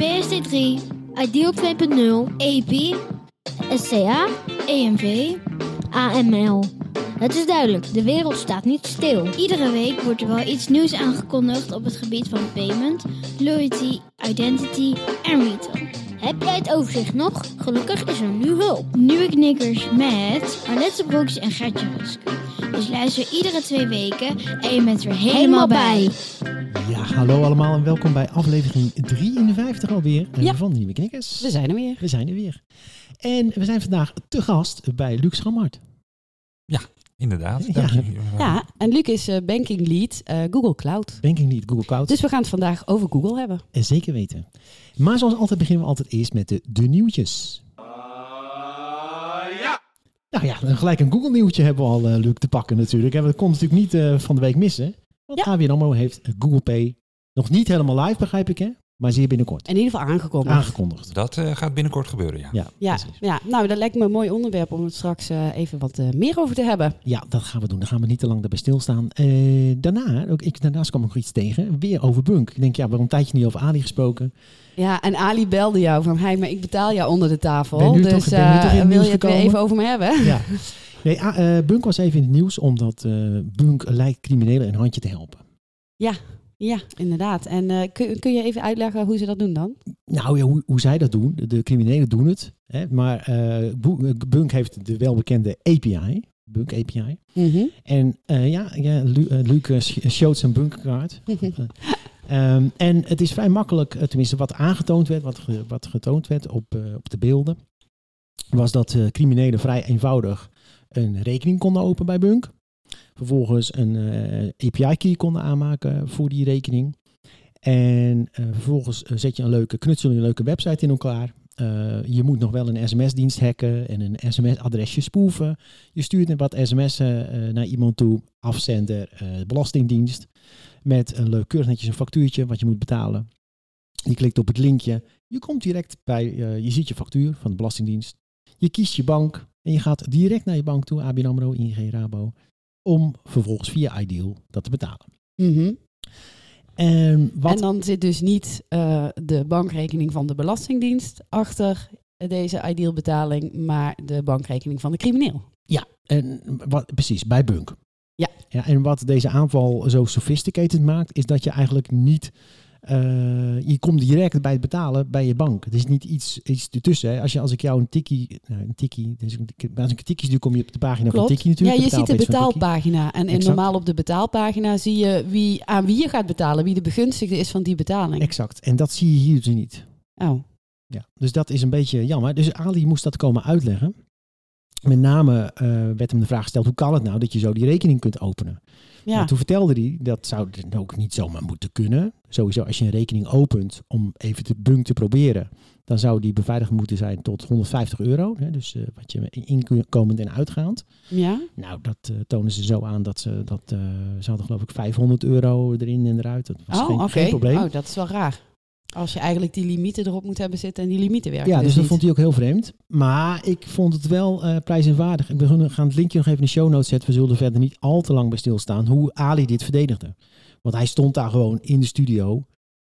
PSD3, Ideal 2.0, EP, SCA, EMV, AML. Het is duidelijk, de wereld staat niet stil. Iedere week wordt er wel iets nieuws aangekondigd op het gebied van payment, loyalty, identity en retail. Heb jij het overzicht nog? Gelukkig is er nu hulp. Nieuwe knikkers met Arlette Broeks en Gertje. Dus luister iedere twee weken en je bent er helemaal bij. Ja, hallo allemaal en welkom bij aflevering 53 alweer eh, Ja. van Nieuwe Knikkers. We zijn er weer. We zijn er weer. En we zijn vandaag te gast bij Luc Schammert. Inderdaad. Ja. dank je. Ja, en Luc is eh, banking lead eh, Google Cloud. Banking Lead Google Cloud. Dus we gaan het vandaag over Google hebben. En zeker weten. Maar zoals altijd beginnen we altijd eerst met de, de nieuwtjes. Nou ja, dan gelijk een Google nieuwtje hebben we al, eh, Luc, te pakken natuurlijk. En dat kon natuurlijk niet eh, van de week missen. Want Ja. ABN AMRO heeft Google Pay nog niet helemaal live, begrijp ik hè? Maar zeer binnenkort. In ieder geval. Aangekondigd. Dat eh, gaat binnenkort gebeuren, ja. Ja, ja, ja, nou dat lijkt me een mooi onderwerp om het straks eh, even wat eh, meer over te hebben. Ja, dat gaan we doen. Daar gaan we niet te lang daarbij stilstaan. Eh, daarna, ook ik, daarnaast kwam ik nog iets tegen. Weer over Bunk. Ik denk, ja, we hebben een tijdje niet over Ali gesproken. Ja, en Ali belde jou van, hey, maar ik betaal jou onder de tafel. Ben nu dus toch- ben nu toch in het wil nieuws je het weer even over me hebben? Ja. Nee, Bunk was even in het nieuws omdat eh, Bunk lijkt criminelen een handje te helpen. Ja, inderdaad. En eh, kun, kun je even uitleggen hoe ze dat doen dan? Nou ja, hoe, hoe zij dat doen, de, criminelen doen het. Hè, maar eh, eh, Bunk heeft de welbekende API. Bunk API. En eh, ja, ja Lu, Luc sh- showt zijn Bunk-kaart. En het is vrij makkelijk, tenminste wat aangetoond werd, wat, ge- wat getoond werd op, op de beelden, was dat criminelen vrij eenvoudig een rekening konden openen bij Bunk. Vervolgens een eh, API-key konden aanmaken voor die rekening. En eh, vervolgens eh, zet je een leuke, knutsel je een leuke website in elkaar. Je moet nog wel een sms-dienst hacken en een sms-adresje spoeven. Je stuurt wat sms'en naar iemand toe, afzender, belastingdienst. Met een leuk keurig netjes een factuurtje wat je moet betalen. Je klikt op het linkje. Je komt direct bij, je ziet je factuur van de Belastingdienst. Je kiest je bank en je gaat direct naar je bank toe, ABN AMRO, ING, Rabo. Om vervolgens via Ideal dat te betalen. Mhm. En wat En dan zit dus niet eh, de bankrekening van de Belastingdienst achter deze ideal betaling, maar de bankrekening van de crimineel. En wat, precies, bij Bunk. Ja. ja. En wat deze aanval zo sophisticated maakt, is dat je eigenlijk niet... eh, je komt direct bij het betalen bij je bank. Het is niet iets, iets ertussen. Hè. Als, je, als ik jou een tikkie... Nou, een tikkie... Dus als ik een tikkie doe, kom je op de pagina van Klopt. tikkie Ja, natuurlijk. je ziet de van tikkie. betaalpagina. En, en normaal op de betaalpagina zie je wie, aan wie je gaat betalen, wie de begunstigde is van die betaling. Exact. En dat zie je hier dus niet. Oh, Ja, dus dat is een beetje jammer. Dus Ali moest dat komen uitleggen. Met name eh, werd hem de vraag gesteld, hoe kan het nou dat je zo die rekening kunt openen? Ja. Toen vertelde hij, dat zou dan ook niet zomaar moeten kunnen. Sowieso als je een rekening opent om even te bunk te proberen, dan zou die beveiligd moeten zijn tot 150 euro. Hè, dus eh, wat je inkomend en uitgaand. ja. Nou, dat eh, tonen ze zo aan dat ze dat, eh, ze hadden geloof ik 500 euro erin en eruit. Dat was Oh, geen, geen probleem. Oh, dat is wel raar. Als je eigenlijk die limieten erop moet hebben zitten en die limieten werken Ja, dus dus dat niet. vond hij ook heel vreemd. Maar ik vond het wel eh prijs en waardig. We gaan- het linkje nog even in de show notes zetten. We zullen er verder niet al te lang bij stilstaan hoe Ali dit verdedigde. Want hij stond daar gewoon in de studio.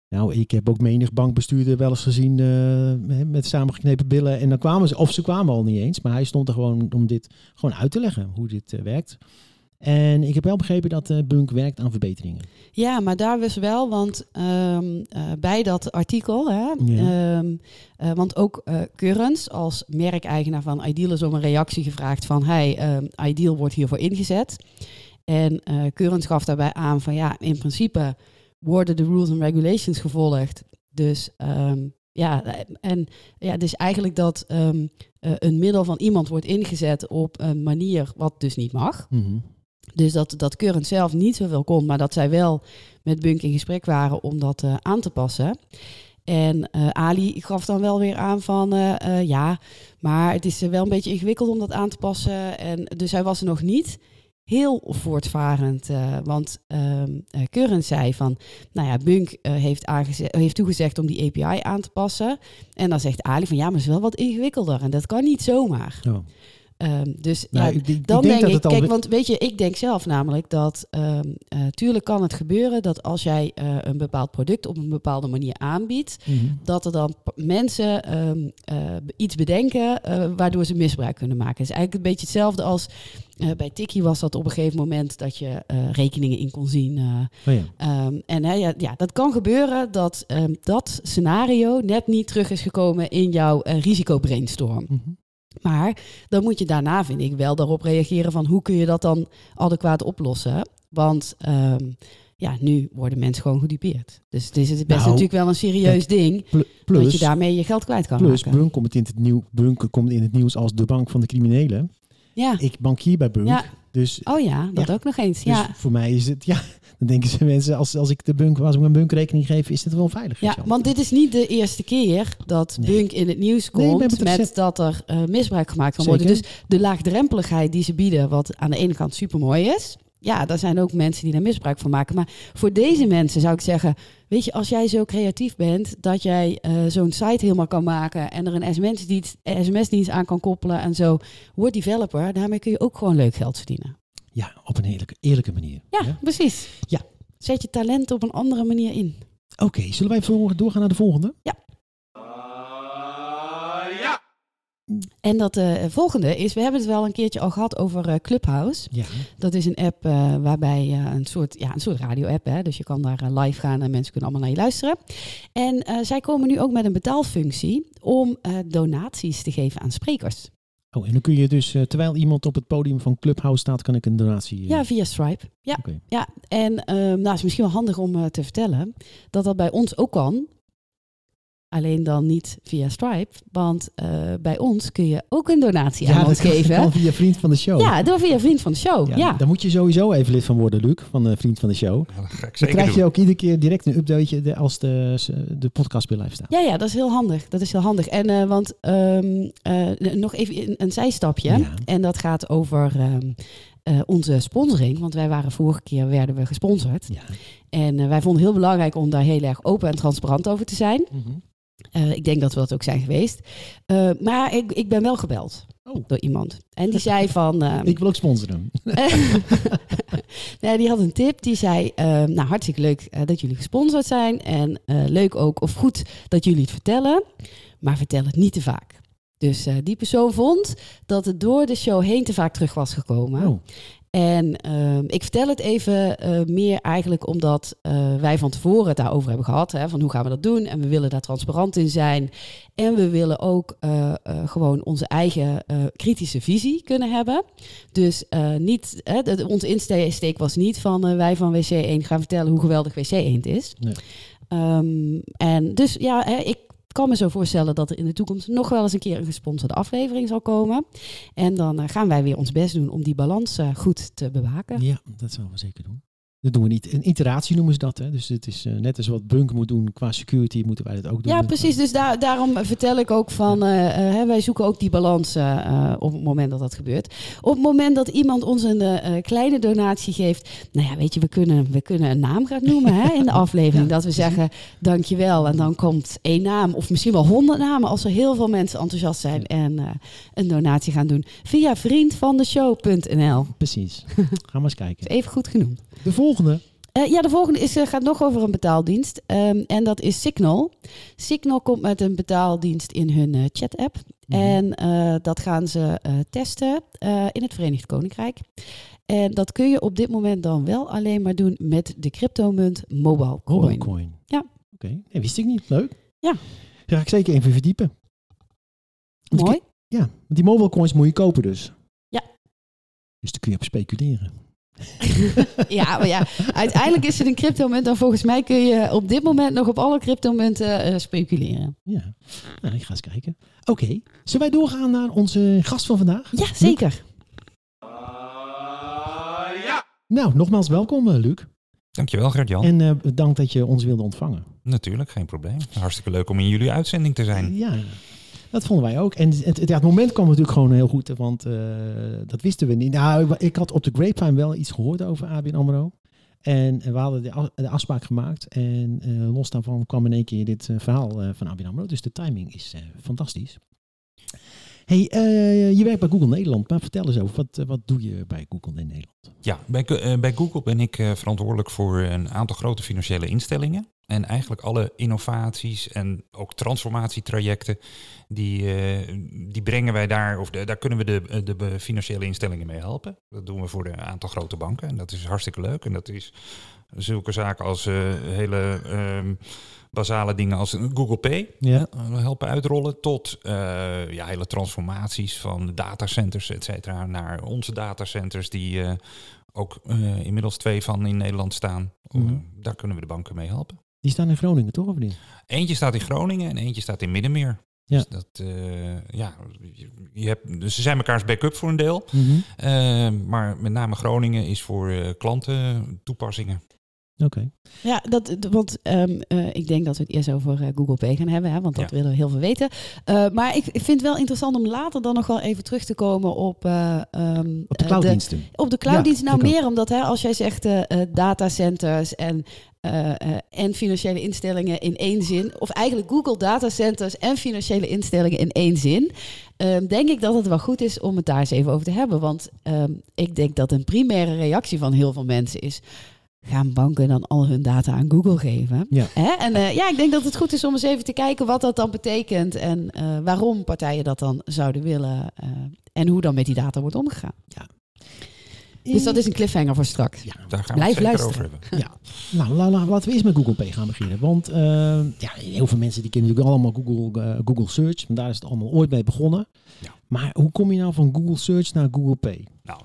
Nou, ik heb ook menig bankbestuurder wel eens gezien eh, met samengeknepen billen. En dan kwamen ze, of ze kwamen al niet eens. Maar hij stond er gewoon om dit gewoon uit te leggen, hoe dit eh, werkt. En ik heb wel begrepen dat eh, Bunk werkt aan verbeteringen. Ja, maar daar was wel, want ehm, eh, bij dat artikel, hè, Ja. ehm, eh, want ook eh Currens als merkeigenaar van Ideal is om een reactie gevraagd van, hey, ehm, Ideal wordt hiervoor ingezet. En Currens gaf daarbij aan van, ja, in principe worden de rules en regulations gevolgd. Dus ja, en ja, dus eigenlijk dat een middel van iemand wordt ingezet op een manier wat dus niet mag. Mhm. Dus dat, dat Current zelf niet zoveel kon, maar dat zij wel met Bunk in gesprek waren om dat eh, aan te passen. En eh, Ali gaf dan wel weer aan van eh, ja, maar het is wel een beetje ingewikkeld om dat aan te passen. En dus hij was er nog niet heel voortvarend. want ehm Current zei van, nou ja, Bunk heeft, heeft toegezegd om die API aan te passen. En dan zegt Ali van ja, maar het is wel wat ingewikkelder en dat kan niet zomaar. Oh. Ehm, dus Nou, ja, ik, ik dan denk ik, al... kijk, want weet je, ik denk zelf namelijk dat, eh, tuurlijk kan het gebeuren dat als jij eh, een bepaald product op een bepaalde manier aanbiedt, Mhm. dat er dan mensen ehm, eh, iets bedenken waardoor ze misbruik kunnen maken. Het is eigenlijk een beetje hetzelfde als bij Tiki was dat op een gegeven moment dat je rekeningen in kon zien. Oh ja. En hè, ja, ja, dat kan gebeuren dat dat scenario net niet terug is gekomen in jouw risicobrainstorm. Mhm. Maar dan moet je daarna, vind ik, wel daarop reageren van hoe kun je dat dan adequaat oplossen. Want ehm, ja, nu worden mensen gewoon gedupeerd. Dus het is best Nou, natuurlijk wel een serieus ding dat Plus, je daarmee je geld kwijt kan plus raken. Bunk komt, in het nieuw, Bunk komt in het nieuws als de bank van de criminelen. Ja. Ik bankier bij Bunk. ja, Dus, oh ja, dat Ja. ook nog eens. dus ja. voor mij is het... Ja, dan denken ze mensen, als, als ik de Bunk, als ik mijn Bunk-rekening geef, is het wel veilig. Ja, want dit is niet de eerste keer dat Nee. Bunk in het nieuws komt met dat er eh, misbruik gemaakt kan worden. Dus de laagdrempeligheid die ze bieden, wat aan de ene kant super mooi is. Ja, daar zijn ook mensen die daar misbruik van maken. Maar voor deze mensen zou ik zeggen, weet je, als jij zo creatief bent dat jij eh, zo'n site helemaal kan maken en er een SMS-dienst SMS aan kan koppelen en zo, word developer. Daarmee kun je ook gewoon leuk geld verdienen. Ja, op een eerlijke, eerlijke manier. Ja, precies. Ja. Zet je talent op een andere manier in. Oké, zullen wij doorgaan naar de volgende? En dat eh, volgende is, we hebben het wel een keertje al gehad over eh, Clubhouse. Ja. Dat is een app eh, waarbij een soort, ja, een soort radio-app, hè? dus je kan daar live gaan en mensen kunnen allemaal naar je luisteren. En zij komen nu ook met een betaalfunctie om donaties te geven aan sprekers. Oh, en dan kun je dus, terwijl iemand op het podium van Clubhouse staat, kan ik een donatie... Ja, via Stripe. Ja, ja. en ehm nou, het is misschien wel handig om te vertellen dat dat bij ons ook kan. Alleen dan niet via Stripe, want eh, bij ons kun je ook een donatie aan Ja, ons geven. kan via Vriend van de Show. Ja, door via vriend van de show. Ja, Daar moet je sowieso even lid van worden, Luc, van de Vriend van de Show. Ja, dat ga ik Dan krijg doen. je ook iedere keer direct een updateje de- als de, de podcast weer live staat. Ja, ja, dat is heel handig. Dat is heel handig. En eh, want ehm, eh, nog even een, een zijstapje. Ja. En dat gaat over ehm, eh, onze sponsoring. Want wij waren vorige keer werden we gesponsord. Ja. En eh, wij vonden het heel belangrijk om daar heel erg open en transparant over te zijn. Mhm. Eh, ik denk dat we dat ook zijn geweest. Eh, maar ik, ik ben wel gebeld Oh. door iemand. En die zei van... ehm, Ik wil ook sponsoren. nee, die had een tip. Die zei, eh, nou hartstikke leuk eh, dat jullie gesponsord zijn. En leuk ook, of goed dat jullie het vertellen. Maar vertel het niet te vaak. Dus eh, die persoon vond dat het door de show heen te vaak terug was gekomen. Oh. En ehm, ik vertel het even eh, meer eigenlijk omdat eh, wij van tevoren het daarover hebben gehad. Hè, van hoe gaan we dat doen? En we willen daar transparant in zijn. En we willen ook gewoon onze eigen kritische visie kunnen hebben. Dus niet, hè, dat- onze insteek was niet van wij van WC1 gaan vertellen hoe geweldig WC1 is. Nee. Ehm, en dus ja, hè, ik kan me zo voorstellen dat er in de toekomst nog wel eens een keer een gesponsorde aflevering zal komen. En dan eh, gaan wij weer ons best doen om die balans eh, goed te bewaken. Ja, dat zouden we zeker doen. Dat doen we niet. Een iteratie noemen ze dat. Hè? Dus het is eh, net als wat Bunk moet doen qua security, moeten wij dat ook doen. Ja, precies. Dus daar, daarom vertel ik ook van, eh, eh, hè, wij zoeken ook die balans eh, eh, op het moment dat dat gebeurt. Op het moment dat iemand ons een eh, eh, kleine donatie geeft, nou ja, weet je, we kunnen, we kunnen een naam gaan noemen hè, in de aflevering. Ja, dat we zeggen, dankjewel. En dan komt één naam of misschien wel honderd namen als er heel veel mensen enthousiast zijn en eh, een donatie gaan doen. Via vriendvandeshow.nl. Precies. Gaan we eens kijken. Even goed genoemd. De volgende. Eh, ja, de volgende is, eh, gaat nog over een betaaldienst. Ehm, en dat is Signal. Signal komt met een betaaldienst in hun eh, chat-app. Mhm. En dat gaan ze testen in het Verenigd Koninkrijk. En dat kun je op dit moment dan wel alleen maar doen met de cryptomunt Mobile Coin. Mobilecoin. Ja. Oké, nee, wist ik niet. Leuk. Ja. Ga ik zeker even verdiepen. Mooi. ik- Ja, want die mobile coins moet je kopen dus. Ja. Dus daar kun je op speculeren. Ja, maar ja, uiteindelijk is het een cryptomunt. En volgens mij kun je op dit moment nog op alle cryptomunten eh, speculeren. Ja, nou, ik ga eens kijken. Oké, zullen wij doorgaan naar onze gast van vandaag? Ja, zeker. Nou, nogmaals welkom uh, Luc. Dankjewel Gert-Jan. En uh, dank dat je ons wilde ontvangen. Natuurlijk, geen probleem. Hartstikke leuk om in jullie uitzending te zijn. Ja, dat vonden wij ook. En het, het, moment kwam natuurlijk gewoon heel goed, want uh, dat wisten we niet. Nou, ik had op de Grapevine wel iets gehoord over ABN AMRO. En we hadden de, afspraak gemaakt. En uh, los daarvan kwam in één keer dit verhaal van ABN AMRO. Dus de timing is fantastisch. Hey, eh, je werkt bij Google Nederland, maar vertel eens over, wat, wat doe je bij Google in Nederland? Ja, bij, bij Google ben ik verantwoordelijk voor een aantal grote financiële instellingen. En eigenlijk alle innovaties en ook transformatietrajecten, die, uh, die brengen wij daar, of de, daar kunnen we de, de financiële instellingen mee helpen. Dat doen we voor een aantal grote banken en dat is hartstikke leuk. En dat is zulke zaken als hele um, basale dingen als Google Pay ja. helpen uitrollen, tot ja, hele transformaties van datacenters, et cetera, naar onze datacenters die ook uh, inmiddels twee van in Nederland staan. Mm -hmm. Daar kunnen we de banken mee helpen. Die staan in Groningen, toch? Of niet? Eentje staat in Groningen en eentje staat in Middenmeer. Ja. Dus dat, uh, ja, je hebt, dus ze zijn mekaars backup voor een deel. Mm -hmm. uh, maar met name Groningen is voor uh, klanten toepassingen. Oké. Okay. Ja, dat, want um, uh, ik denk dat we het eerst over uh, Google Pay gaan hebben, hè, want dat ja. willen we heel veel weten. Uh, maar ik, ik vind het wel interessant om later dan nog wel even terug te komen op... Um, op de clouddiensten. De, op de clouddiensten. Ja, nou, meer omdat hè, als jij zegt datacenters en, en financiële instellingen in één zin... of eigenlijk Google datacenters en financiële instellingen in één zin... Um, denk ik dat het wel goed is om het daar eens even over te hebben. Want ik denk dat een primaire reactie van heel veel mensen is gaan banken dan al hun data aan Google geven. Ja. Hè? En uh, ja, ik denk dat het goed is om eens even te kijken wat dat dan betekent en uh, waarom partijen dat dan zouden willen uh, en hoe dan met die data wordt omgegaan. Ja. Dus dat is een cliffhanger voor straks. Ja, daar gaan Blijf we het zeker luisteren. over hebben. Ja, nou, la, la, laten we eerst met Google Pay gaan beginnen. Want uh, ja, heel veel mensen die kennen natuurlijk allemaal Google, uh, Google Search. Want daar is het allemaal ooit mee begonnen. Ja. Maar hoe kom je nou van Google Search naar Google Pay? Nou,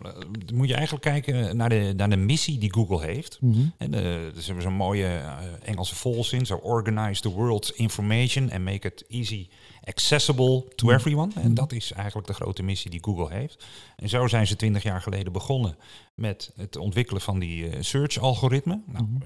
dan moet je eigenlijk kijken naar de, naar de missie die Google heeft. Mm -hmm. En uh, dus hebben een mooie uh, Engelse volzin. Zo organize the world's information and make it easy accessible to Mhm. everyone. En dat is eigenlijk de grote missie die Google heeft. En zo zijn ze twintig jaar geleden begonnen met het ontwikkelen van die uh, search-algoritme. Nou, Mhm.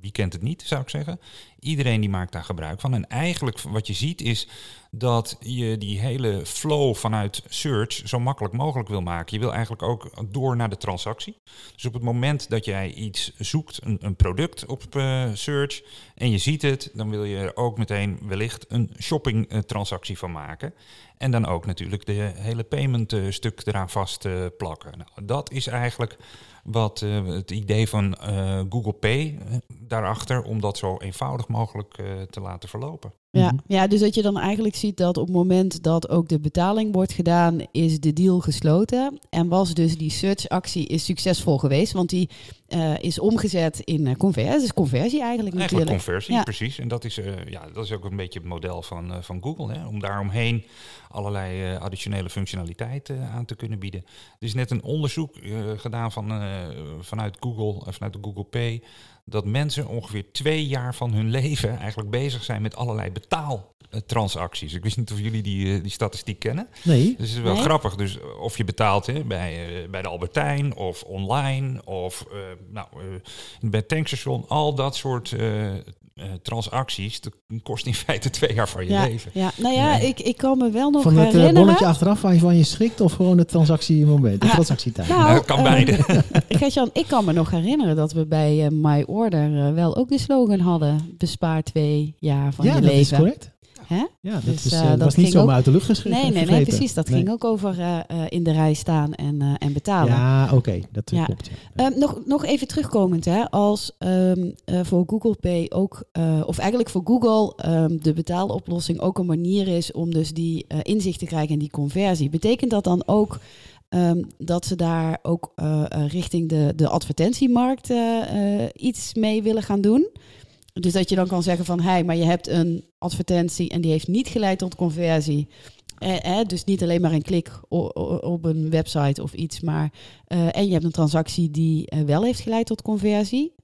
Wie kent het niet, zou ik zeggen. Iedereen die maakt daar gebruik van. En eigenlijk wat je ziet is dat je die hele flow vanuit search zo makkelijk mogelijk wil maken. Je wil eigenlijk ook door naar de transactie. Dus op het moment dat jij iets zoekt, een, een product op uh, search, en je ziet het, dan wil je er ook meteen wellicht een shopping uh, transactie van maken. En dan ook natuurlijk de hele payment uh, stuk eraan vast plakken. Nou, dat is eigenlijk wat uh, het idee van uh, Google Pay uh, daarachter, om dat zo eenvoudig mogelijk te laten verlopen. Ja, ja, dus dat je dan eigenlijk ziet dat op het moment dat ook de betaling wordt gedaan, is de deal gesloten. En was dus die search-actie is succesvol geweest, want die uh, is omgezet in uh, conversie. Dus conversie eigenlijk, eigenlijk natuurlijk. conversie, Ja. precies. En dat is, uh, ja, dat is ook een beetje het model van, van Google. Hè? Om daaromheen allerlei additionele functionaliteit aan te kunnen bieden. Er is net een onderzoek gedaan van, vanuit Google, vanuit de Google Pay dat mensen ongeveer twee jaar van hun leven eigenlijk bezig zijn met allerlei betaaltransacties. Ik wist niet of jullie die, uh, die statistiek kennen. Nee. Dus het is wel Nee. grappig. Dus of je betaalt hè, bij, uh, bij de Albertijn of online of uh, nou, bij het tankstation. Al dat soort transacties, dat kost in feite twee jaar van je Ja, leven. ja, nou ja, ik, ik kan me wel nog Van het uh, herinneren. bonnetje achteraf waarvan je schrikt of gewoon het transactiemoment, de Ah, transactietijd? nou, Nou, kan eh, beide. Gert-Jan, ik kan me nog herinneren dat we bij eh, My Order eh, wel ook de slogan hadden: bespaar twee jaar van ja, je dat leven. is correct. Hè? Ja, dat, Dus, is, eh, uh, dat was niet zomaar ook- uit de lucht geschreven. Nee, nee, nee, precies. Dat Nee. ging ook over eh, eh, in de rij staan en, eh, en betalen. Ja, oké, dat Ja. klopt. Ja. Ehm, nog, nog even terugkomend, hè, als ehm, eh, voor Google Pay ook, eh, of eigenlijk voor Google, ehm, de betaaloplossing ook een manier is om dus die eh, inzicht te krijgen in die conversie. Betekent dat dan ook dat ze daar ook eh, eh, richting de, de advertentiemarkt eh, eh, iets mee willen gaan doen? Dus dat je dan kan zeggen van, hé, maar je hebt een advertentie en die heeft niet geleid tot conversie. Eh, eh, dus niet alleen maar een klik op een website of iets, maar eh, en je hebt een transactie die eh, wel heeft geleid tot conversie.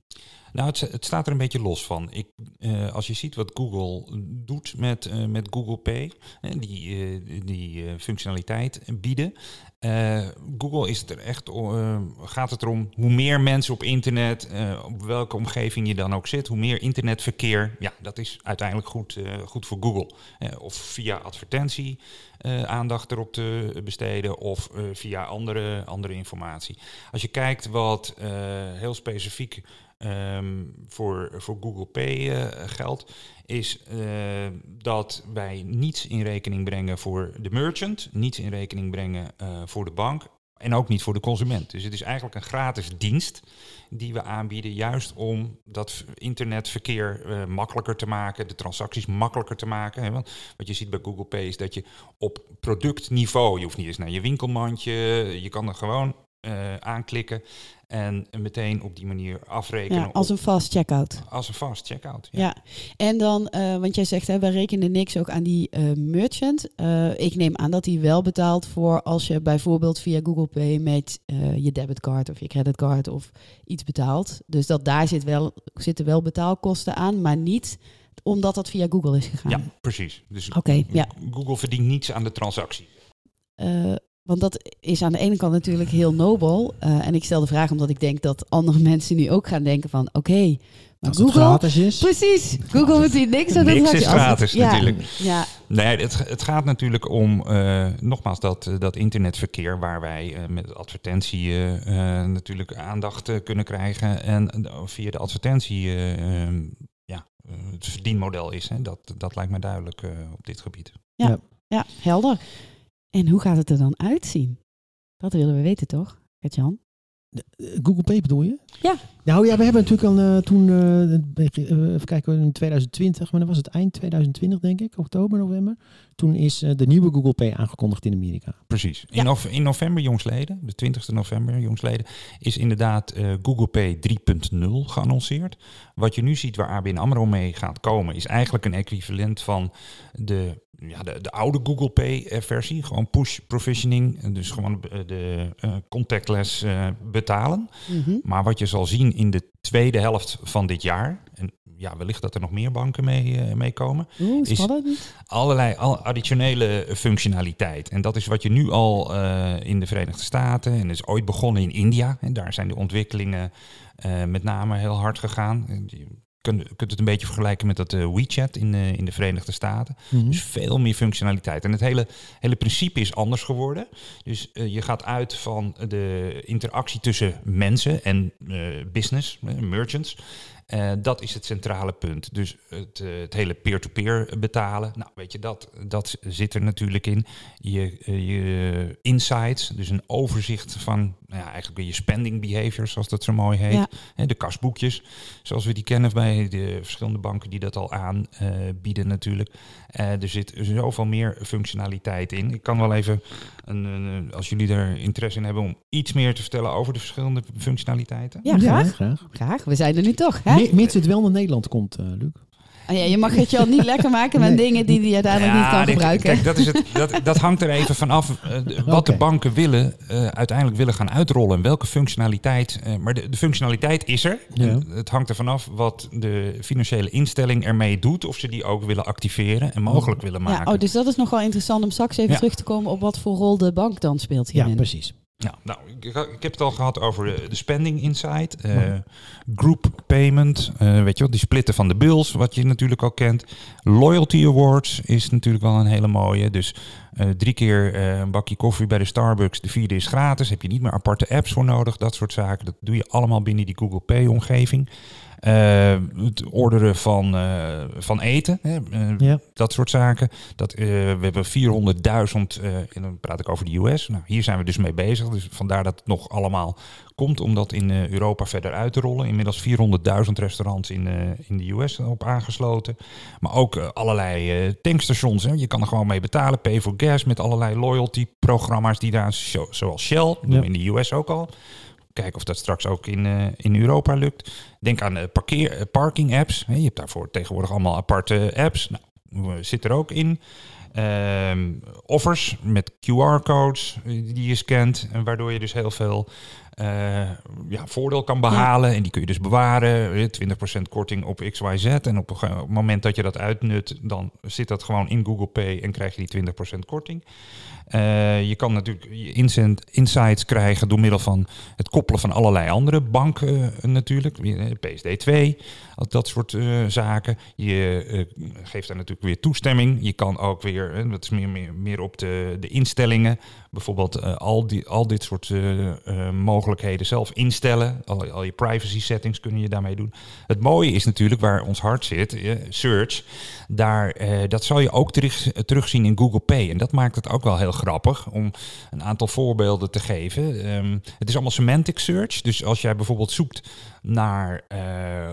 Nou, het, staat er een beetje los van. Ik, als je ziet wat Google doet met, met Google Pay, eh, die, die functionaliteit bieden. Eh, Google is het er echt, eh, gaat het erom hoe meer mensen op internet, eh, op welke omgeving je dan ook zit, hoe meer internetverkeer, ja, dat is uiteindelijk goed, goed voor Google. Of via advertentie aandacht erop te besteden of via andere, andere informatie. Als je kijkt wat heel specifiek ehm, voor, voor Google Pay eh, geldt, is eh, dat wij niets in rekening brengen voor de merchant, niets in rekening brengen eh, voor de bank en ook niet voor de consument. Dus het is eigenlijk een gratis dienst die we aanbieden, juist om dat internetverkeer uh, makkelijker te maken, de transacties makkelijker te maken. Hè? Want wat je ziet bij Google Pay is dat je op productniveau, je hoeft niet eens naar je winkelmandje, je kan er gewoon uh, aanklikken en meteen op die manier afrekenen. Ja, als een fast checkout. Als een fast checkout. Ja. ja. En dan, uh, want jij zegt, hè, wij rekenen niks ook aan die uh, merchant. Uh, ik neem aan dat hij wel betaalt voor als je bijvoorbeeld via Google Pay met je debitcard of je creditcard of iets betaalt. Dus dat daar zit wel, zitten wel betaalkosten aan, maar niet omdat dat via Google is gegaan. Ja, precies. Dus okay, ja. Google verdient niets aan de transactie. Want dat is aan de ene kant natuurlijk heel nobel. Uh, en ik stel de vraag omdat ik denk dat andere mensen nu ook gaan denken van... oké, okay, maar Als Google... het gratis is. Precies, Google moet hier niks aan Niks is gratis ja, natuurlijk. Ja. Nee, het, het gaat natuurlijk om, uh, nogmaals, dat, dat internetverkeer... waar wij uh, met advertentie natuurlijk aandacht kunnen krijgen. En via de advertentie ja, het verdienmodel is. Hè. Dat, dat lijkt mij duidelijk op dit gebied. Ja, ja. ja helder. En hoe gaat het er dan uitzien? Dat willen we weten, toch, Gert-Jan? Google Pay bedoel je? Ja. Nou ja, we hebben natuurlijk al uh, toen, uh, even kijken, in 2020, maar dan was het eind 2020 denk ik, oktober, november. Toen is uh, de nieuwe Google Pay aangekondigd in Amerika. Precies. In, no in november, jongsleden, de 20 november, jongsleden, is inderdaad Google Pay 3.0 geannonceerd. Wat je nu ziet waar ABN AMRO mee gaat komen, is eigenlijk een equivalent van de ja, de, de oude Google Pay versie. Gewoon push provisioning. Dus gewoon de uh, contactless betalen. Mm -hmm. Maar wat je zal zien in de tweede helft van dit jaar. En ja, wellicht dat er nog meer banken mee, mee komen. Oeh, is allerlei al additionele functionaliteit. En dat is wat je nu al in de Verenigde Staten. En is ooit begonnen in India. En daar zijn de ontwikkelingen met name heel hard gegaan kunt, kunt het een beetje vergelijken met dat uh, WeChat in, uh, in de Verenigde Staten. Mhm. Dus veel meer functionaliteit. En het hele, hele principe is anders geworden. Dus uh, je gaat uit van de interactie tussen mensen en business, merchants. Uh, dat is het centrale punt. Dus het, uh, het hele peer-to-peer -peer betalen. Nou, weet je, dat, dat zit er natuurlijk in. Je, uh, je insights, dus een overzicht van nou ja, eigenlijk je spending behavior, zoals dat zo mooi heet. Ja. Hè, de kasboekjes, zoals we die kennen bij de verschillende banken die dat al aanbieden natuurlijk. er zit zoveel meer functionaliteit in. Ik kan wel even, een, een, als jullie er interesse in hebben, om iets meer te vertellen over de verschillende functionaliteiten. Ja, graag. Ja, graag. graag. We zijn er nu toch, hè? Mits het wel naar Nederland komt, uh, Luc. Oh ja, je mag het je al niet lekker maken met Nee. dingen die hij uiteindelijk Ja, niet kan dit- gebruiken. Kijk, dat, is het, dat, dat hangt er even vanaf uh, d- wat de banken willen, eh, uiteindelijk willen gaan uitrollen. En welke functionaliteit. eh, maar de, de functionaliteit is er. Ja. Het hangt er vanaf wat de financiële instelling ermee doet. Of ze die ook willen activeren en mogelijk willen ja, maken. oh, dus dat is nog wel interessant om straks even Ja. terug te komen op wat voor rol de bank dan speelt Ja, hierin. precies. Ja, nou, ik, ik heb het al gehad over de, de spending insight, eh, group payment, eh, weet je wel, die splitten van de bills, wat je natuurlijk al kent. Loyalty awards is natuurlijk wel een hele mooie. Dus eh, drie keer eh, een bakje koffie bij de Starbucks, de vierde is gratis. Heb je niet meer aparte apps voor nodig, dat soort zaken. Dat doe je allemaal binnen die Google Pay omgeving. Eh, het orderen van, eh, van eten, hè, eh, Ja. dat soort zaken. Dat, we hebben 400.000, eh, en dan praat ik over de US. Nou, hier zijn we dus mee bezig. Dus vandaar dat het nog allemaal komt om dat in Europa verder uit te rollen. Inmiddels 400.000 restaurants in, in de US op aangesloten. Maar ook allerlei tankstations. Hè. Je kan er gewoon mee betalen. Pay for gas met allerlei loyalty programma's die daar, zo- zoals Shell, Ja. in de US ook al. Kijken of dat straks ook in, eh, in Europa lukt. Denk aan eh, parkeer, eh, parking apps. Je hebt daarvoor tegenwoordig allemaal aparte apps. Nou, zit er ook in. Ehm, offers met QR-codes die je scant. Waardoor je dus heel veel ja, voordeel kan behalen. En die kun je dus bewaren. Eh, 20% korting op XYZ. En op, het moment dat je dat uitnut, dan zit dat gewoon in Google Pay en krijg je die 20% korting. Eh, je kan natuurlijk insights krijgen door middel van het koppelen van allerlei andere banken eh, natuurlijk. Eh, PSD2, al dat soort eh, zaken. Je eh, geeft daar natuurlijk weer toestemming. Je kan ook weer, eh, dat is meer, meer, meer op de, de instellingen, bijvoorbeeld eh, al, die, al dit soort eh, eh, mogelijkheden zelf instellen. Al, al je privacy settings kun je daarmee doen. Het mooie is natuurlijk waar ons hart zit, search. Daar, dat zal je ook terug, terugzien in Google Pay. En dat maakt het ook wel heel grappig om een aantal voorbeelden te geven. Ehm, het is allemaal semantic search. Dus als jij bijvoorbeeld zoekt naar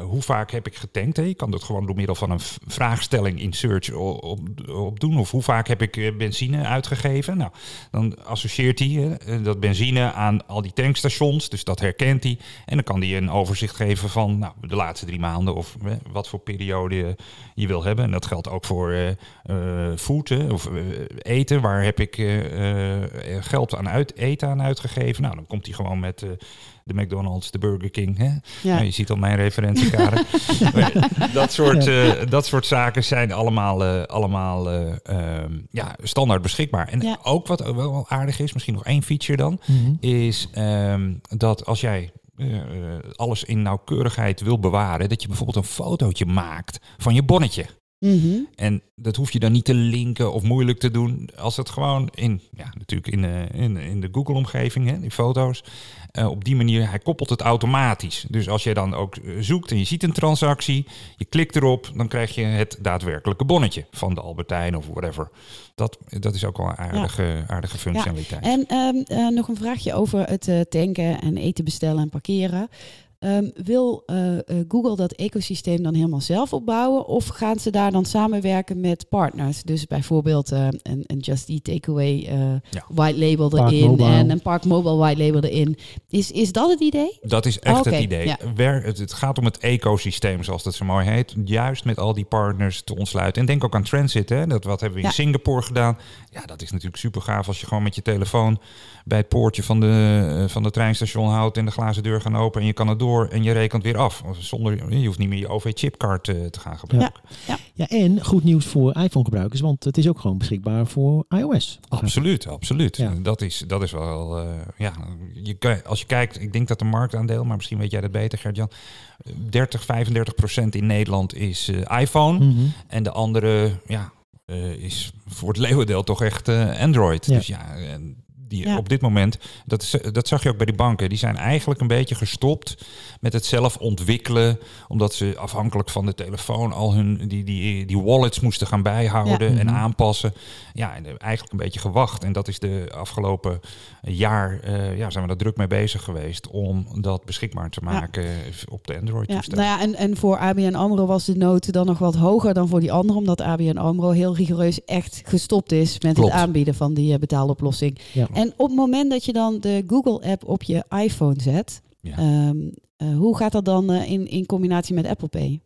hoe vaak heb ik getankt. Hè? Je kan dat gewoon door middel van een vraagstelling in search o- op, op doen. Of hoe vaak heb ik benzine uitgegeven. Nou, dan associeert hij eh, dat benzine aan al die tankstations. Dus dat herkent hij. En dan kan hij een overzicht geven van nou, de laatste drie maanden. Of eh, wat voor periode je wil hebben. En dat geldt ook voor eh eh, hè, of eh, eten. Waar heb ik eh, eh, geld aan uit, eten aan uitgegeven? Nou, dan komt hij gewoon met... de McDonald's, de Burger King. Hè? Ja. Nou, je ziet al mijn referentiekader. Dat, soort, eh, dat soort zaken zijn allemaal, eh, allemaal eh, ehm, ja, standaard beschikbaar. En Ja. ook wat ook wel aardig is, misschien nog één feature dan, Mhm. is ehm, dat als jij alles in nauwkeurigheid wil bewaren, dat je bijvoorbeeld een fotootje maakt van je bonnetje. Mhm. En dat hoef je dan niet te linken of moeilijk te doen. Als het gewoon in, ja, natuurlijk in, in, in de Google-omgeving, hè, die foto's. Eh, op die manier, hij koppelt het automatisch. Dus als je dan ook eh, zoekt en je ziet een transactie, je klikt erop, dan krijg je het daadwerkelijke bonnetje van de Albertijn of whatever. Dat, dat is ook wel een aardige, aardige functionaliteit. En ehm, eh, nog een vraagje over het tanken en eten bestellen en parkeren. Ehm, wil eh, eh, Google dat ecosysteem dan helemaal zelf opbouwen? Of gaan ze daar dan samenwerken met partners? Dus bijvoorbeeld eh, een, een Just Eat Takeaway eh Ja. white label Park erin Mobile. en een Park Mobile white label erin. Is, is dat het idee? Dat is echt Oh, het idee. ja. Wer- het, het gaat om het ecosysteem, zoals dat zo mooi heet. Juist met al die partners te ontsluiten. En denk ook aan Transit. Hè? Dat, wat hebben we in Ja. Singapore gedaan? Ja, dat is natuurlijk super gaaf als je gewoon met je telefoon bij het poortje van de, van de treinstation houdt en de glazen deur gaan open en je kan het door en je rekent weer af. Zonder, je hoeft niet meer je OV-chipkaart eh, te gaan gebruiken. Ja, en goed nieuws voor iPhone-gebruikers, want het is ook gewoon beschikbaar voor iOS. Absoluut, absoluut. Ja. Dat, is, dat is wel, eh, ja, je, als je kijkt, ik denk dat de marktaandeel, maar misschien weet jij dat beter, Gert-Jan, 30, 35 procent in Nederland is eh, iPhone. Mhm. En de andere, ja, is voor het leeuwendeel toch echt Android. Ja. Dus ja, en die Ja. op dit moment, dat, dat zag je ook bij die banken, die zijn eigenlijk een beetje gestopt met het zelf ontwikkelen, omdat ze afhankelijk van de telefoon al hun die, die, die wallets moesten gaan bijhouden Ja. en Mhm. aanpassen. Ja, en eigenlijk een beetje gewacht. En dat is de afgelopen jaar, eh, ja, zijn we daar druk mee bezig geweest om dat beschikbaar te maken op de Ja, Android-toestellen. nou ja, en, en voor ABN AMRO was de nood dan nog wat hoger dan voor die anderen. Omdat ABN AMRO heel rigoureus echt gestopt is met Klopt. het aanbieden van die eh, betaaloplossing. Ja. En op het moment dat je dan de Google-app op je iPhone zet, Ja. ehm, eh, hoe gaat dat dan eh, in, in combinatie met Apple Pay?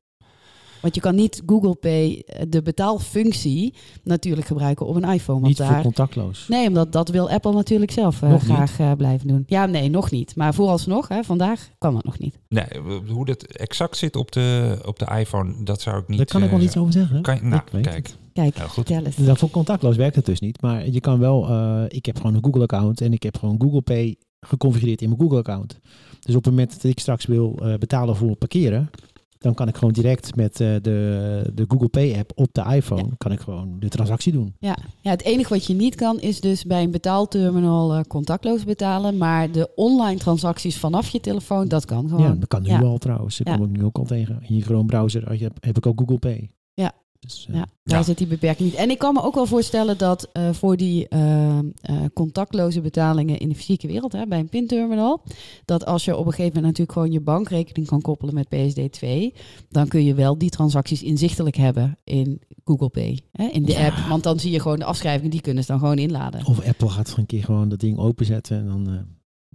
Want je kan niet Google Pay, eh, de betaalfunctie, natuurlijk gebruiken op een iPhone. Want Niet voor daar, contactloos. nee, omdat dat wil Apple natuurlijk zelf eh, graag blijven doen. Ja, nee, nog niet. Maar vooralsnog, hè, vandaag kan dat nog niet. Nee, hoe dat exact zit op de, op de iPhone, dat zou ik niet... Daar kan ik wel iets over zeggen. Kan je, nou, kijk, het. Kijk, goed. vertel eens. Dat voor contactloos werkt het dus niet. Maar je kan wel, eh, ik heb gewoon een Google-account en ik heb gewoon Google Pay geconfigureerd in mijn Google-account. Dus op het moment dat ik straks wil eh, betalen voor parkeren, dan kan ik gewoon direct met eh, de, de Google Pay-app op de iPhone, kan ik gewoon de transactie doen. Ja. ja, het enige wat je niet kan is dus bij een betaalterminal eh, contactloos betalen. Maar de online transacties vanaf je telefoon, dat kan gewoon. Ja, dat kan nu Ja. al trouwens. Dat Ja. kom ik nu ook al tegen. In je Chrome browser heb, heb ik ook Google Pay. Ja. Dus, eh, Ja, daar Ja. zit die beperking niet. En ik kan me ook wel voorstellen dat eh, voor die eh, eh, contactloze betalingen in de fysieke wereld, hè, bij een pinterminal, dat als je op een gegeven moment natuurlijk gewoon je bankrekening kan koppelen met PSD2, dan kun je wel die transacties inzichtelijk hebben in Google Pay, hè, in de Ja. app. Want dan zie je gewoon de afschrijvingen, die kunnen ze dan gewoon inladen. Of Apple gaat een keer gewoon dat ding openzetten en dan...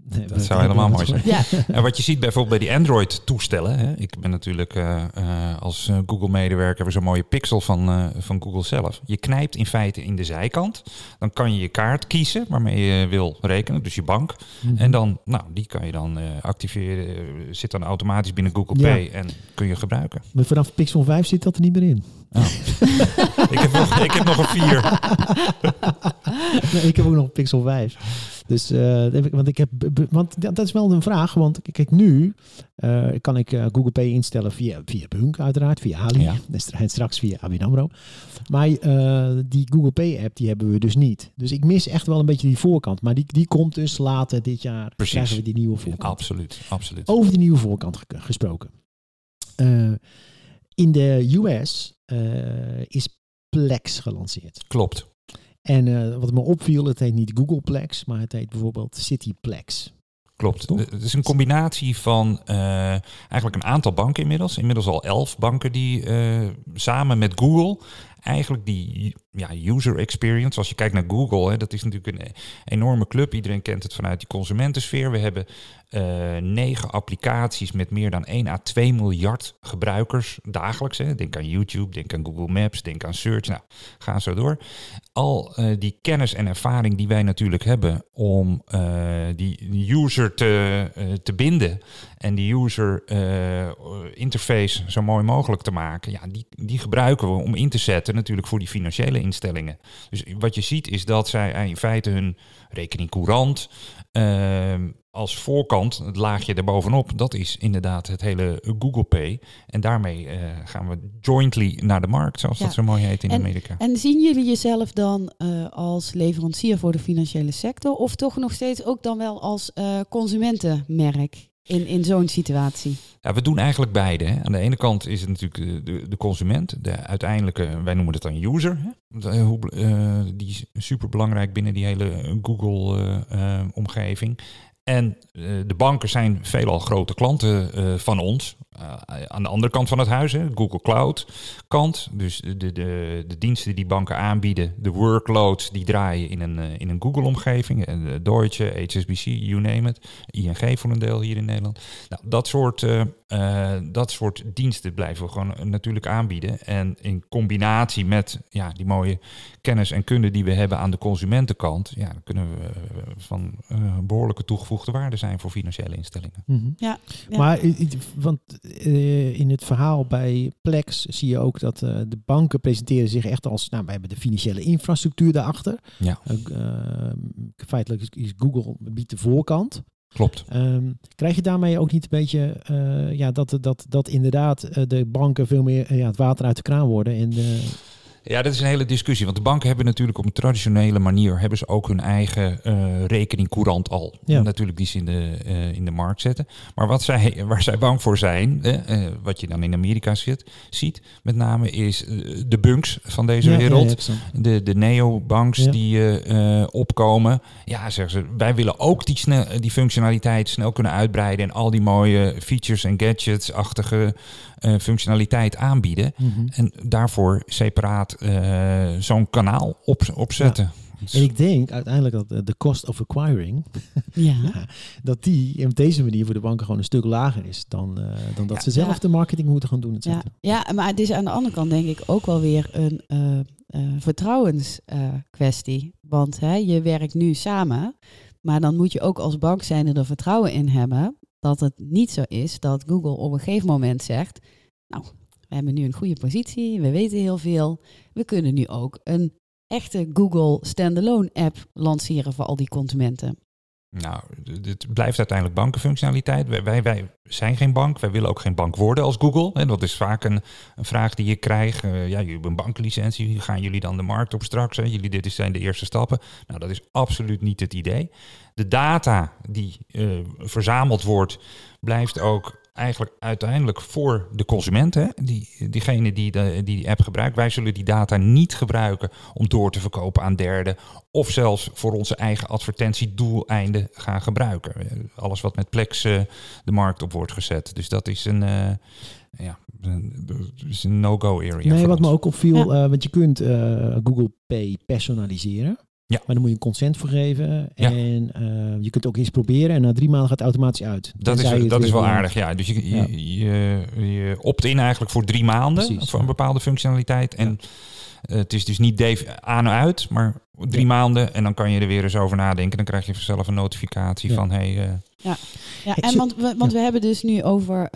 nee, Dat zou helemaal mooi zijn. Ja, En wat je ziet bijvoorbeeld bij die Android-toestellen. Ik ben natuurlijk eh, eh, als eh, Google-medewerker zo'n mooie pixel van, van Google zelf. Je knijpt in feite in de zijkant. Dan kan je je kaart kiezen waarmee je wil rekenen, dus je bank. Mhm. En dan, nou, die kan je dan activeren. zit dan automatisch binnen Google Ja. Pay en kun je gebruiken. Maar vanaf Pixel 5 zit dat er niet meer in. ik, heb nog, ik heb nog een vier. nee, ik heb ook nog een Pixel 5. Dus, uh, want ik heb, want dat is wel een vraag, want kijk nu uh, kan ik uh, Google Pay instellen via, via Bunk uiteraard, via Ali ja. en straks via ABN AMRO. Maar die Google Pay app die hebben we dus niet. Dus ik mis echt wel een beetje die voorkant, maar die, die komt dus later dit jaar. Precies. Krijgen we die nieuwe voorkant. absoluut, absoluut. Over die nieuwe voorkant gesproken. in de US is Plex gelanceerd. Klopt. En uh, wat me opviel, het heet niet Googleplex, maar het heet bijvoorbeeld Cityplex. Klopt. Het is een combinatie van uh, eigenlijk een aantal banken inmiddels. Inmiddels al elf banken die uh, samen met Google eigenlijk die ja, user experience, als je kijkt naar Google, hè, dat is natuurlijk een enorme club. Iedereen kent het vanuit die consumentensfeer. We hebben uh, negen applicaties met meer dan 1 à 2 miljard gebruikers dagelijks. Hè. Denk aan YouTube, denk aan Google Maps, denk aan Search. Nou, ga zo door. Al uh, die kennis en ervaring die wij natuurlijk hebben om uh, die user te, te binden en die user interface zo mooi mogelijk te maken, ja, die, die gebruiken we om in te zetten natuurlijk voor die financiële instellingen. Dus wat je ziet is dat zij in feite hun rekening courant uh, als voorkant, het laagje erbovenop, dat is inderdaad het hele Google Pay. En daarmee uh, gaan we jointly naar de markt, zoals dat zo mooi heet in en, Amerika. En zien jullie jezelf dan uh, als leverancier voor de financiële sector of toch nog steeds ook dan wel als uh, consumentenmerk? In, in zo'n situatie? Ja, we doen eigenlijk beide. Hè. Aan de ene kant is het natuurlijk de, de, consument, de uiteindelijke, wij noemen het dan user. Hè. Uh, die is super belangrijk binnen die hele Google-omgeving. En de banken zijn veelal grote klanten van ons. Uh, aan de andere kant van het huis, hè, Google Cloud kant. Dus de, de, de, diensten die banken aanbieden, de workloads, die draaien in een, in een Google-omgeving. Deutsche, HSBC, you name it. ING voor een deel hier in Nederland. Nou, dat, soort, dat soort diensten blijven we gewoon natuurlijk aanbieden. En in combinatie met ja, die mooie kennis en kunde die we hebben aan de consumentenkant, ja, dan kunnen we van behoorlijke toegevoegde waarde zijn voor financiële instellingen. Mm -hmm. ja, ja, Maar want uh, in het verhaal bij Plex zie je ook dat uh, de banken presenteren zich echt als, nou, wij hebben de financiële infrastructuur daarachter. Ja. Uh, feitelijk is Google biedt de voorkant. Klopt. Um, krijg je daarmee ook niet een beetje ja, dat, dat, dat inderdaad de banken veel meer ja, het water uit de kraan worden en ja, dat is een hele discussie. Want de banken hebben natuurlijk op een traditionele manier hebben ze ook hun eigen uh, rekening courant al. Ja. Natuurlijk die ze in de, uh, in de markt zetten. Maar wat zij, waar zij bang voor zijn, uh, wat je dan in Amerika zit, ziet, met name is de bunks van deze ja, wereld. Ja, de, de neobanks die opkomen. Ja, zeggen ze, wij willen ook die, snel, die functionaliteit snel kunnen uitbreiden en al die mooie features en gadgets-achtige functionaliteit aanbieden. Mm -hmm. En daarvoor separaat uh, zo'n kanaal op, opzetten. Ja. En ik denk uiteindelijk dat de cost of acquiring, ja. dat die op deze manier voor de banken gewoon een stuk lager is dan, uh, dan dat ja, ze zelf de marketing moeten gaan doen. Ja. ja, maar het is aan de andere kant denk ik ook wel weer een uh, vertrouwenskwestie. Want hè, je werkt nu samen, maar dan moet je ook als bank zijn er vertrouwen in hebben dat het niet zo is dat Google op een gegeven moment zegt, nou, we hebben nu een goede positie, we weten heel veel. We kunnen nu ook een echte Google standalone app lanceren voor al die consumenten. Nou, het blijft uiteindelijk bankenfunctionaliteit. Wij, wij, zijn geen bank. Wij willen ook geen bank worden als Google. En dat is vaak een, een vraag die je krijgt. Uh, ja, jullie hebben een banklicentie. Gaan jullie dan de markt op straks? Jullie, dit zijn de eerste stappen. Nou, dat is absoluut niet het idee. De data die uh, verzameld wordt, blijft ook eigenlijk uiteindelijk voor de consument, hè, die, diegene die, de, die die app gebruikt. Wij zullen die data niet gebruiken om door te verkopen aan derden of zelfs voor onze eigen advertentiedoeleinden gaan gebruiken. Alles wat met Plex uh, de markt op wordt gezet. Dus dat is een, uh, ja, is een no-go area. Nee, wat ons. me ook opviel, ja. uh, want je kunt Google Pay personaliseren. Ja. Maar dan moet je een consent voor geven. En uh, je kunt ook eens proberen en na drie maanden gaat het automatisch uit. Dat is, dat is wel aardig, ja. Dus je, ja. je, je, je opt in eigenlijk voor drie maanden Precies, voor een bepaalde functionaliteit. En uh, het is dus niet aan en uit, maar drie maanden. En dan kan je er weer eens over nadenken. Dan krijg je vanzelf een notificatie van hey. Ja, ja en want, we, want we hebben dus nu over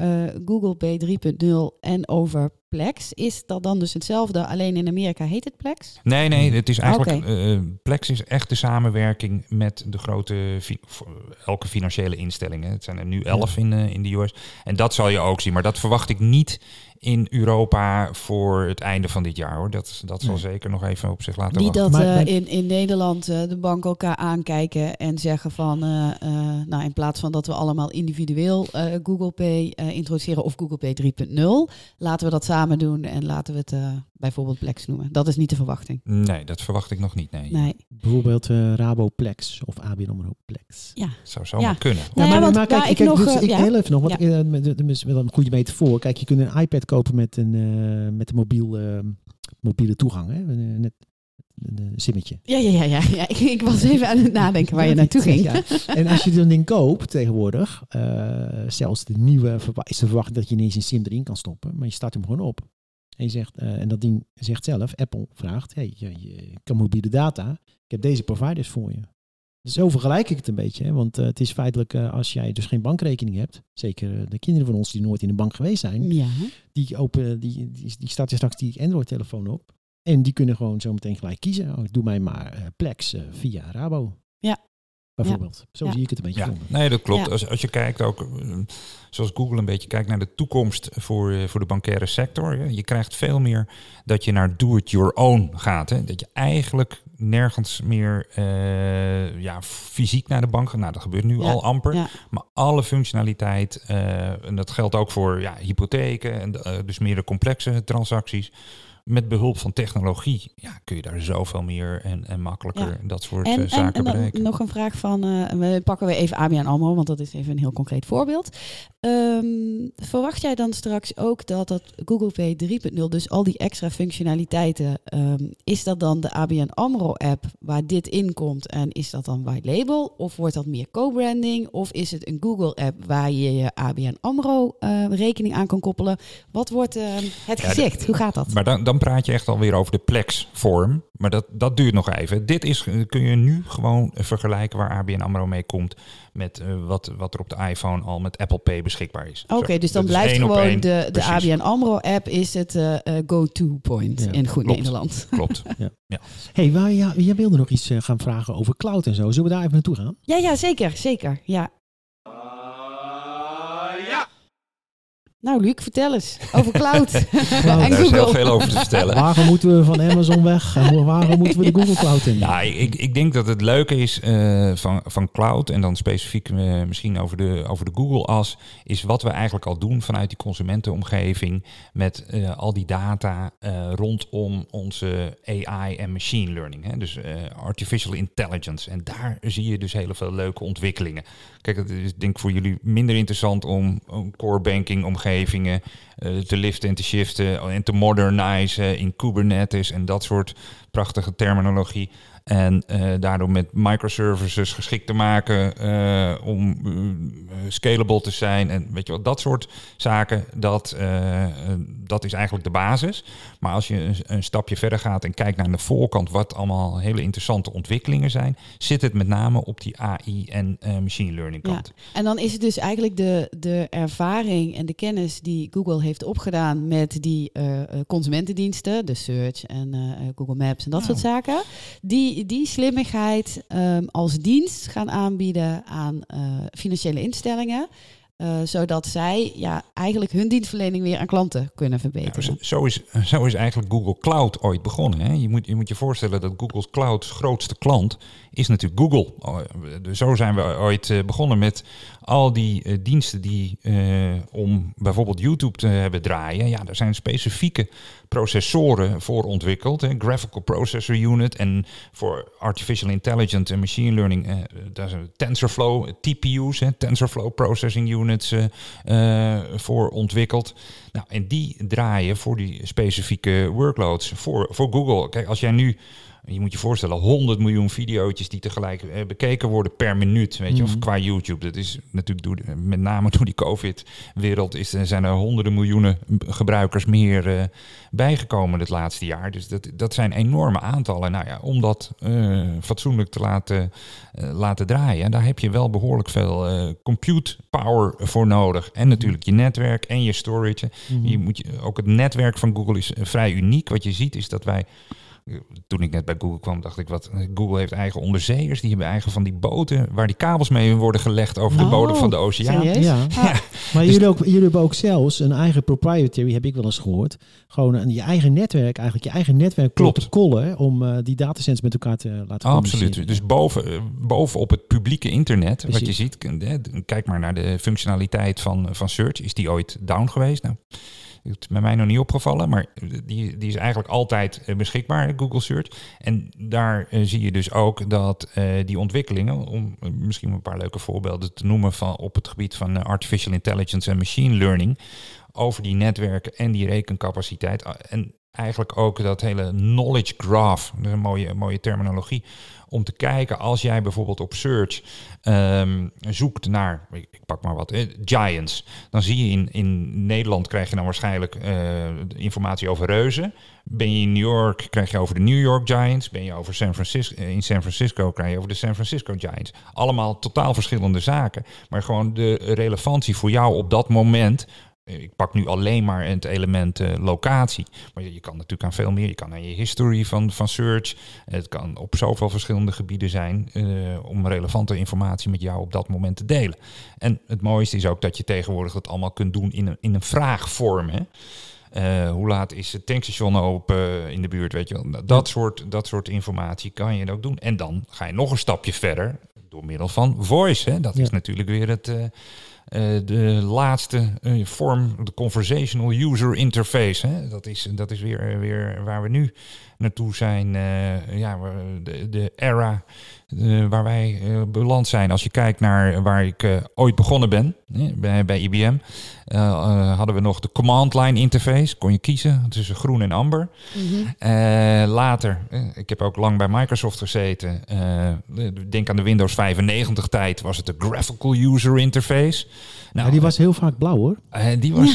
Google Pay 3.0 en over Plex. Is dat dan dus hetzelfde, alleen in Amerika heet het Plex? Nee, nee, het is eigenlijk. Oké. eh, Plex is echt de samenwerking met de grote. fi- elke financiële instellingen. Het zijn er nu elf in, eh, in de US. En dat zal je ook zien. Maar dat verwacht ik niet in Europa voor het einde van dit jaar hoor. Dat, dat zal Nee. zeker nog even op zich laten Niet wachten. dat Maar- eh, maar- in, in Nederland eh, de banken elkaar aankijken en zeggen van, eh, eh, nou in plaats van dat we allemaal individueel eh, Google Pay eh, introduceren of Google Pay 3.0, laten we dat samen doen en laten we het eh, bijvoorbeeld Plex noemen. Dat is niet de verwachting. Nee, dat verwacht ik nog niet. Nee. Nee. Bijvoorbeeld eh Raboplex of ABN AMRO Plex. Ja. Zou zomaar Ja. kunnen. Nou ja, want waar ik nog, dus ik ja. heel even nog, want Ja. eh, met, wel een goede metafoor. Kijk, je kunt een iPad kopen met een, eh, met een mobiel, eh, mobiele toegang, hè? Een, net een, simmetje. Ja, ja, ja, ja. ja. Ik, ik was even aan het nadenken waar je naartoe ging. Ja. En als je zo'n ding koopt tegenwoordig, eh, zelfs de nieuwe is de verwachting dat je ineens een sim erin kan stoppen, maar je start hem gewoon op. En, je zegt, eh, en dat ding zegt zelf, Apple vraagt, hey, je, je kan mobiele data, ik heb deze providers voor je. Dus zo vergelijk ik het een beetje, hè? want eh, het is feitelijk eh, als jij dus geen bankrekening hebt, zeker de kinderen van ons die nooit in een bank geweest zijn, Ja. die, open, die, die, die starten straks die Android-telefoon op. En die kunnen gewoon zo meteen gelijk kiezen. Oh, doe mij maar Plex via Rabo. Ja. Bijvoorbeeld. Zo Ja. zie ik het een beetje Ja, nee, dat klopt. Ja. Als, als je kijkt ook, eh, zoals Google een beetje kijkt naar de toekomst voor, eh, voor de bankaire sector. hè. Je krijgt veel meer dat je naar do-it-your-own gaat. Hè. Dat je eigenlijk nergens meer eh, ja, fysiek naar de bank gaat. Nou, dat gebeurt nu Ja, al amper. ja. Maar alle functionaliteit, eh, en dat geldt ook voor ja, hypotheken, en dus meer de complexe transacties. Met behulp van technologie ja, kun je daar zoveel meer en, en makkelijker Ja. dat soort En, eh, en, zaken en dan bereiken. nog een vraag van, eh, we pakken we even ABN AMRO, want dat is even een heel concreet voorbeeld. Ehm, verwacht jij dan straks ook dat dat Google Pay 3.0, dus al die extra functionaliteiten, ehm, is dat dan de ABN AMRO app waar dit in komt en is dat dan white label? Of wordt dat meer co-branding? Of is het een Google app waar je je ABN AMRO eh, rekening aan kan koppelen? Wat wordt ehm, het Ja, gezicht? Hoe gaat dat? Maar dan, dan praat je echt alweer over de Plex-vorm. Maar dat, dat duurt nog even. Dit is, kun je nu gewoon vergelijken waar ABN AMRO mee komt... met eh, wat, wat er op de iPhone al met Apple Pay beschikbaar is. Oké, dus dan blijft gewoon één. de, de. ABN AMRO-app is het eh, eh, go-to point Ja, in goed klopt. Nederland. Klopt. hey, waar, ja, jij wilde nog iets gaan vragen over cloud en zo. Zullen we daar even naartoe gaan? Ja, ja, zeker, zeker, ja. Nou, Luc, vertel eens over cloud en Daar is heel veel over te vertellen. Waarom moeten we van Amazon weg? En waarom moeten we de Google Cloud in? Nou, ik, ik denk dat het leuke is eh, van, van cloud en dan specifiek eh, misschien over de, over de Google-as, is wat we eigenlijk al doen vanuit die consumentenomgeving met eh, al die data eh, rondom onze AI en machine learning. Hè? Dus eh, artificial intelligence. En daar zie je dus heel veel leuke ontwikkelingen. Kijk, het is denk ik voor jullie minder interessant om, om core banking eh, te liften en te shiften en te modernizen in Kubernetes en dat soort prachtige terminologie. En eh, daardoor met microservices geschikt te maken eh, om scalable te zijn. En weet je wel, dat soort zaken, dat, dat is eigenlijk de basis. Maar als je een, een stapje verder gaat en kijkt naar de voorkant, wat allemaal hele interessante ontwikkelingen zijn, zit het met name op die AI en eh, machine learning kant. En dan is het dus eigenlijk de, de ervaring en de kennis die Google heeft opgedaan met die eh, eh, consumentendiensten, de search en Google Maps en dat Ja. soort zaken, die, die slimmigheid ehm, als dienst gaan aanbieden aan financiële instellingen. Eh, zodat zij ja, eigenlijk hun dienstverlening weer aan klanten kunnen verbeteren. zo, is, zo is eigenlijk Google Cloud ooit begonnen. Hè? Je, moet, je moet je voorstellen dat Google's Cloud's grootste klant is natuurlijk Google. Oh, dus Zo zijn we ooit eh, begonnen met al die eh, diensten die eh, om bijvoorbeeld YouTube te hebben draaien. Ja, daar zijn specifieke processoren voor ontwikkeld. Hè? Graphical Processor Unit en voor Artificial Intelligence en Machine Learning. eh, daar zijn TensorFlow, TPU's, hè? TensorFlow Processing Units eh, eh, voor ontwikkeld. Nou, en die draaien voor die specifieke workloads voor, voor Google. Kijk, als jij nu je moet je voorstellen, 100 miljoen video's die tegelijk eh, bekeken worden per minuut. Weet je, of Mhm. qua YouTube. Dat is natuurlijk door, met name door die COVID-wereld is, er- zijn er honderden miljoenen gebruikers meer eh, bijgekomen het laatste jaar. Dus dat, dat zijn enorme aantallen. Nou ja, om dat eh, fatsoenlijk te laten, eh, laten draaien, daar heb je wel behoorlijk veel eh, compute power voor nodig. En natuurlijk je netwerk en je storage. Mhm. Je moet je, ook het netwerk van Google is eh, vrij uniek. Wat je ziet is dat wij. Eh, Toen ik net bij Google kwam, dacht ik, wat eh, Google heeft eigen onderzeeërs. Die hebben eigen van die boten waar die kabels mee worden gelegd over de Oh, bodem van de oceaan. Ja, Ah, maar Dus- jullie, ook, jullie hebben ook zelfs een eigen proprietary, heb ik wel eens gehoord. Gewoon een, je eigen netwerk, eigenlijk je eigen netwerk Klopt. protocollen om eh, die datacenters met elkaar te laten communiceren. Absoluut. Dus boven, eh, bovenop het publieke internet, wat je ziet, eh, kijk maar naar de functionaliteit van, van Search. Is die ooit down geweest? Nou, het bij mij nog niet opgevallen, maar die, die is eigenlijk altijd eh, beschikbaar, Google Search. En daar eh, zie je dus ook dat eh, die ontwikkelingen, om misschien een paar leuke voorbeelden te noemen van, op het gebied van artificial intelligence en machine learning, over die netwerken en die rekencapaciteit. ah, En eigenlijk ook dat hele knowledge graph, dat is een mooie, mooie terminologie, om te kijken als jij bijvoorbeeld op search ehm, zoekt naar, ik, pak maar wat, eh, giants, dan zie je in, in Nederland krijg je dan waarschijnlijk eh, informatie over reuzen. Ben je in New York, krijg je over de New York Giants. Ben je over San Francisco, eh, in San Francisco, krijg je over de San Francisco Giants. Allemaal totaal verschillende zaken. Maar gewoon de relevantie voor jou op dat moment. Eh, Ik pak nu alleen maar het element eh, locatie. Maar je, je kan natuurlijk aan veel meer. Je kan aan je history van, van search. Het kan op zoveel verschillende gebieden zijn. eh, om relevante informatie met jou op dat moment te delen. En het mooiste is ook dat je tegenwoordig dat allemaal kunt doen in een, in een vraagvorm. Hè? Hoe laat is het tankstation open in de buurt, weet je wel. Nou, Dat, soort, dat soort informatie kan je ook doen. En dan ga je nog een stapje verder door middel van voice. Hè. Dat Ja. is natuurlijk weer het, de laatste eh, vorm, de conversational user interface. Hè. Dat, is, dat is weer, eh, weer waar we nu naartoe zijn. eh, ja, de, de era eh, waar wij eh, beland zijn. Als je kijkt naar waar ik eh, ooit begonnen ben, hè, bij, bij IBM, hadden we nog de command line interface. Kon je kiezen tussen groen en amber. mhm. Eh, later, ik heb ook lang bij Microsoft gezeten. eh, denk aan de Windows 95 tijd was het de graphical user interface. Nou, Ja, die was heel vaak blauw hoor. die was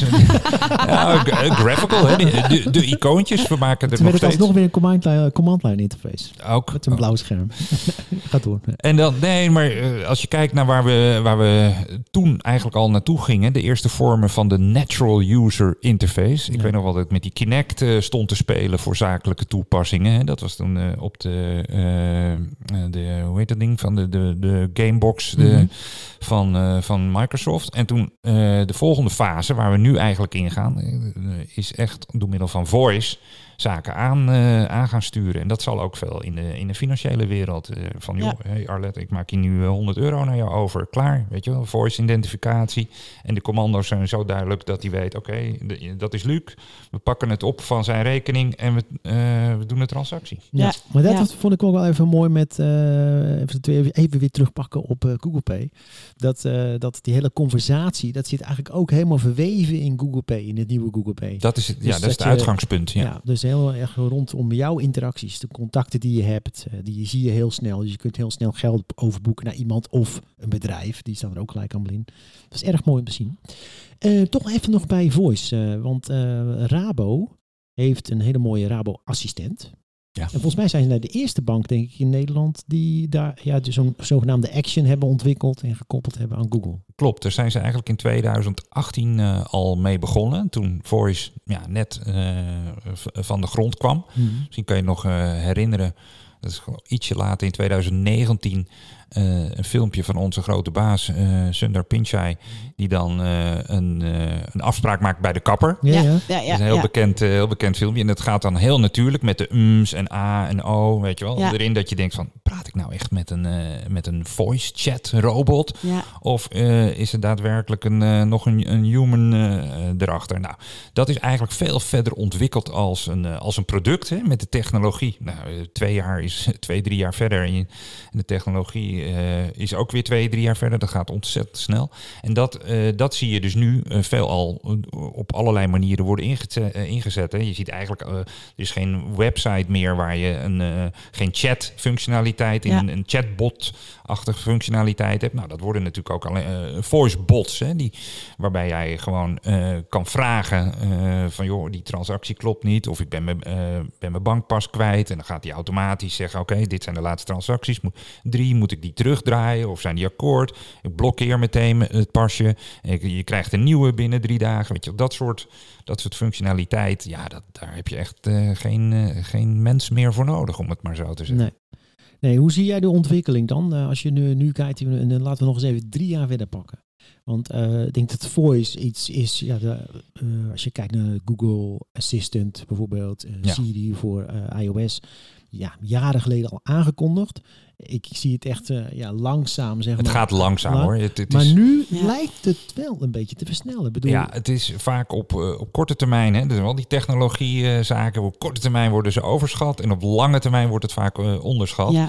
ja, g- graphical, hè? De, de, de icoontjes, we maken er Toen nog werd het steeds. alsnog weer een command line, command line interface. Ook, Met een blauw scherm. Gaat door. En dan, nee, maar eh, als je kijkt naar waar we, waar we toen eigenlijk al naartoe gingen, de eerste vormen van de Natural User Interface. Ik Ja. weet nog wel dat ik met die Kinect eh, stond te spelen voor zakelijke toepassingen. Hè. Dat was toen eh, op de, de, hoe heet dat ding, van de, de, de Gamebox de, Mhm. van, van Microsoft. En toen de volgende fase, waar we nu eigenlijk in gaan, is echt door middel van voice zaken aan, eh, aan gaan sturen. En dat zal ook veel in de, in de financiële wereld. eh, van, joh, Ja. hey Arlet, ik maak hier nu eh, 100 euro naar jou over. Klaar, weet je wel. Voice identificatie. En de commando's zijn zo duidelijk dat hij weet, oké, dat is Luc. We pakken het op van zijn rekening en we, eh, we doen de transactie. Ja, Ja, maar dat ja. vond ik ook wel even mooi met, eh, even, twee- even weer terugpakken op eh, Google Pay. Dat, eh, dat die hele conversatie, dat zit eigenlijk ook helemaal verweven in Google Pay, in het nieuwe Google Pay. Dat is het, Dus ja, dat is dat het je- uitgangspunt. Ja. Ja. dus heel erg rondom jouw interacties, de contacten die je hebt, eh, die zie je heel snel. Dus je kunt heel snel geld overboeken naar iemand of een bedrijf. Die staan er ook gelijk in. Dat is erg mooi om te zien. Eh, toch even nog bij Voice, eh, want Rabo heeft een hele mooie Rabo-assistent. Ja. En volgens mij zijn ze de eerste bank, denk ik, in Nederland die daar ja, dus zo'n zogenaamde action hebben ontwikkeld en gekoppeld hebben aan Google. Klopt, daar zijn ze eigenlijk in 2018 eh, al mee begonnen. Toen Voice ja, net eh, van de grond kwam. Misschien kan je nog eh, herinneren, dat is gewoon ietsje later in 2019, eh, een filmpje van onze grote baas eh Sundar Pichai, die dan eh, een, eh, een afspraak maakt bij de kapper. Ja, ja. ja, Dat ja, is een heel, ja. bekend, eh, heel bekend filmpje. En dat gaat dan heel natuurlijk met de ums en a en o, weet je wel. Ja. Erin dat je denkt van, praat ik nou echt met een, eh, met een voice chat robot? Ja, Of eh, is er daadwerkelijk een, eh, nog een, een human eh, erachter? Nou, dat is eigenlijk veel verder ontwikkeld als een, als een product hè, met de technologie. Nou, twee jaar is is twee, drie jaar verder. En, je, en de technologie uh, is ook weer twee, drie jaar verder. Dat gaat ontzettend snel. En dat, uh, dat zie je dus nu uh, veelal op allerlei manieren worden ingezet. ingezet hè. Je ziet eigenlijk, er is geen website meer waar je een, geen chat functionaliteit in ja. een, een chatbot-achtige functionaliteit hebt. Nou, dat worden natuurlijk ook alleen voice bots, hè, die, waarbij jij gewoon kan vragen van joh, die transactie klopt niet. Of ik ben mijn, ben mijn bankpas kwijt. En dan gaat hij automatisch zeggen, oké, dit zijn de laatste transacties. Drie, moet ik die terugdraaien of zijn die akkoord? Ik blokkeer meteen het pasje. je krijgt een nieuwe binnen drie dagen. Weet je, dat soort, dat soort functionaliteit, ja, dat, daar heb je echt uh, geen, uh, geen mens meer voor nodig, om het maar zo te zeggen. Nee. Nee, hoe zie jij de ontwikkeling dan? Uh, als je nu, nu kijkt, en laten we nog eens even drie jaar verder pakken. Want uh, ik denk dat voice iets is, ja, de, uh, als je kijkt naar Google Assistant bijvoorbeeld, uh, ja. Siri voor iOS, ja, jaren geleden al aangekondigd. Ik zie het echt ja, langzaam, zeg het maar. gaat langzaam hoor. Het, het maar is... nu ja. lijkt het wel een beetje te versnellen. Bedoel... Ja, het is vaak op, op korte termijn. Hè. Dus al die technologie zaken, op korte termijn worden ze overschat. En op lange termijn wordt het vaak onderschat. Ja.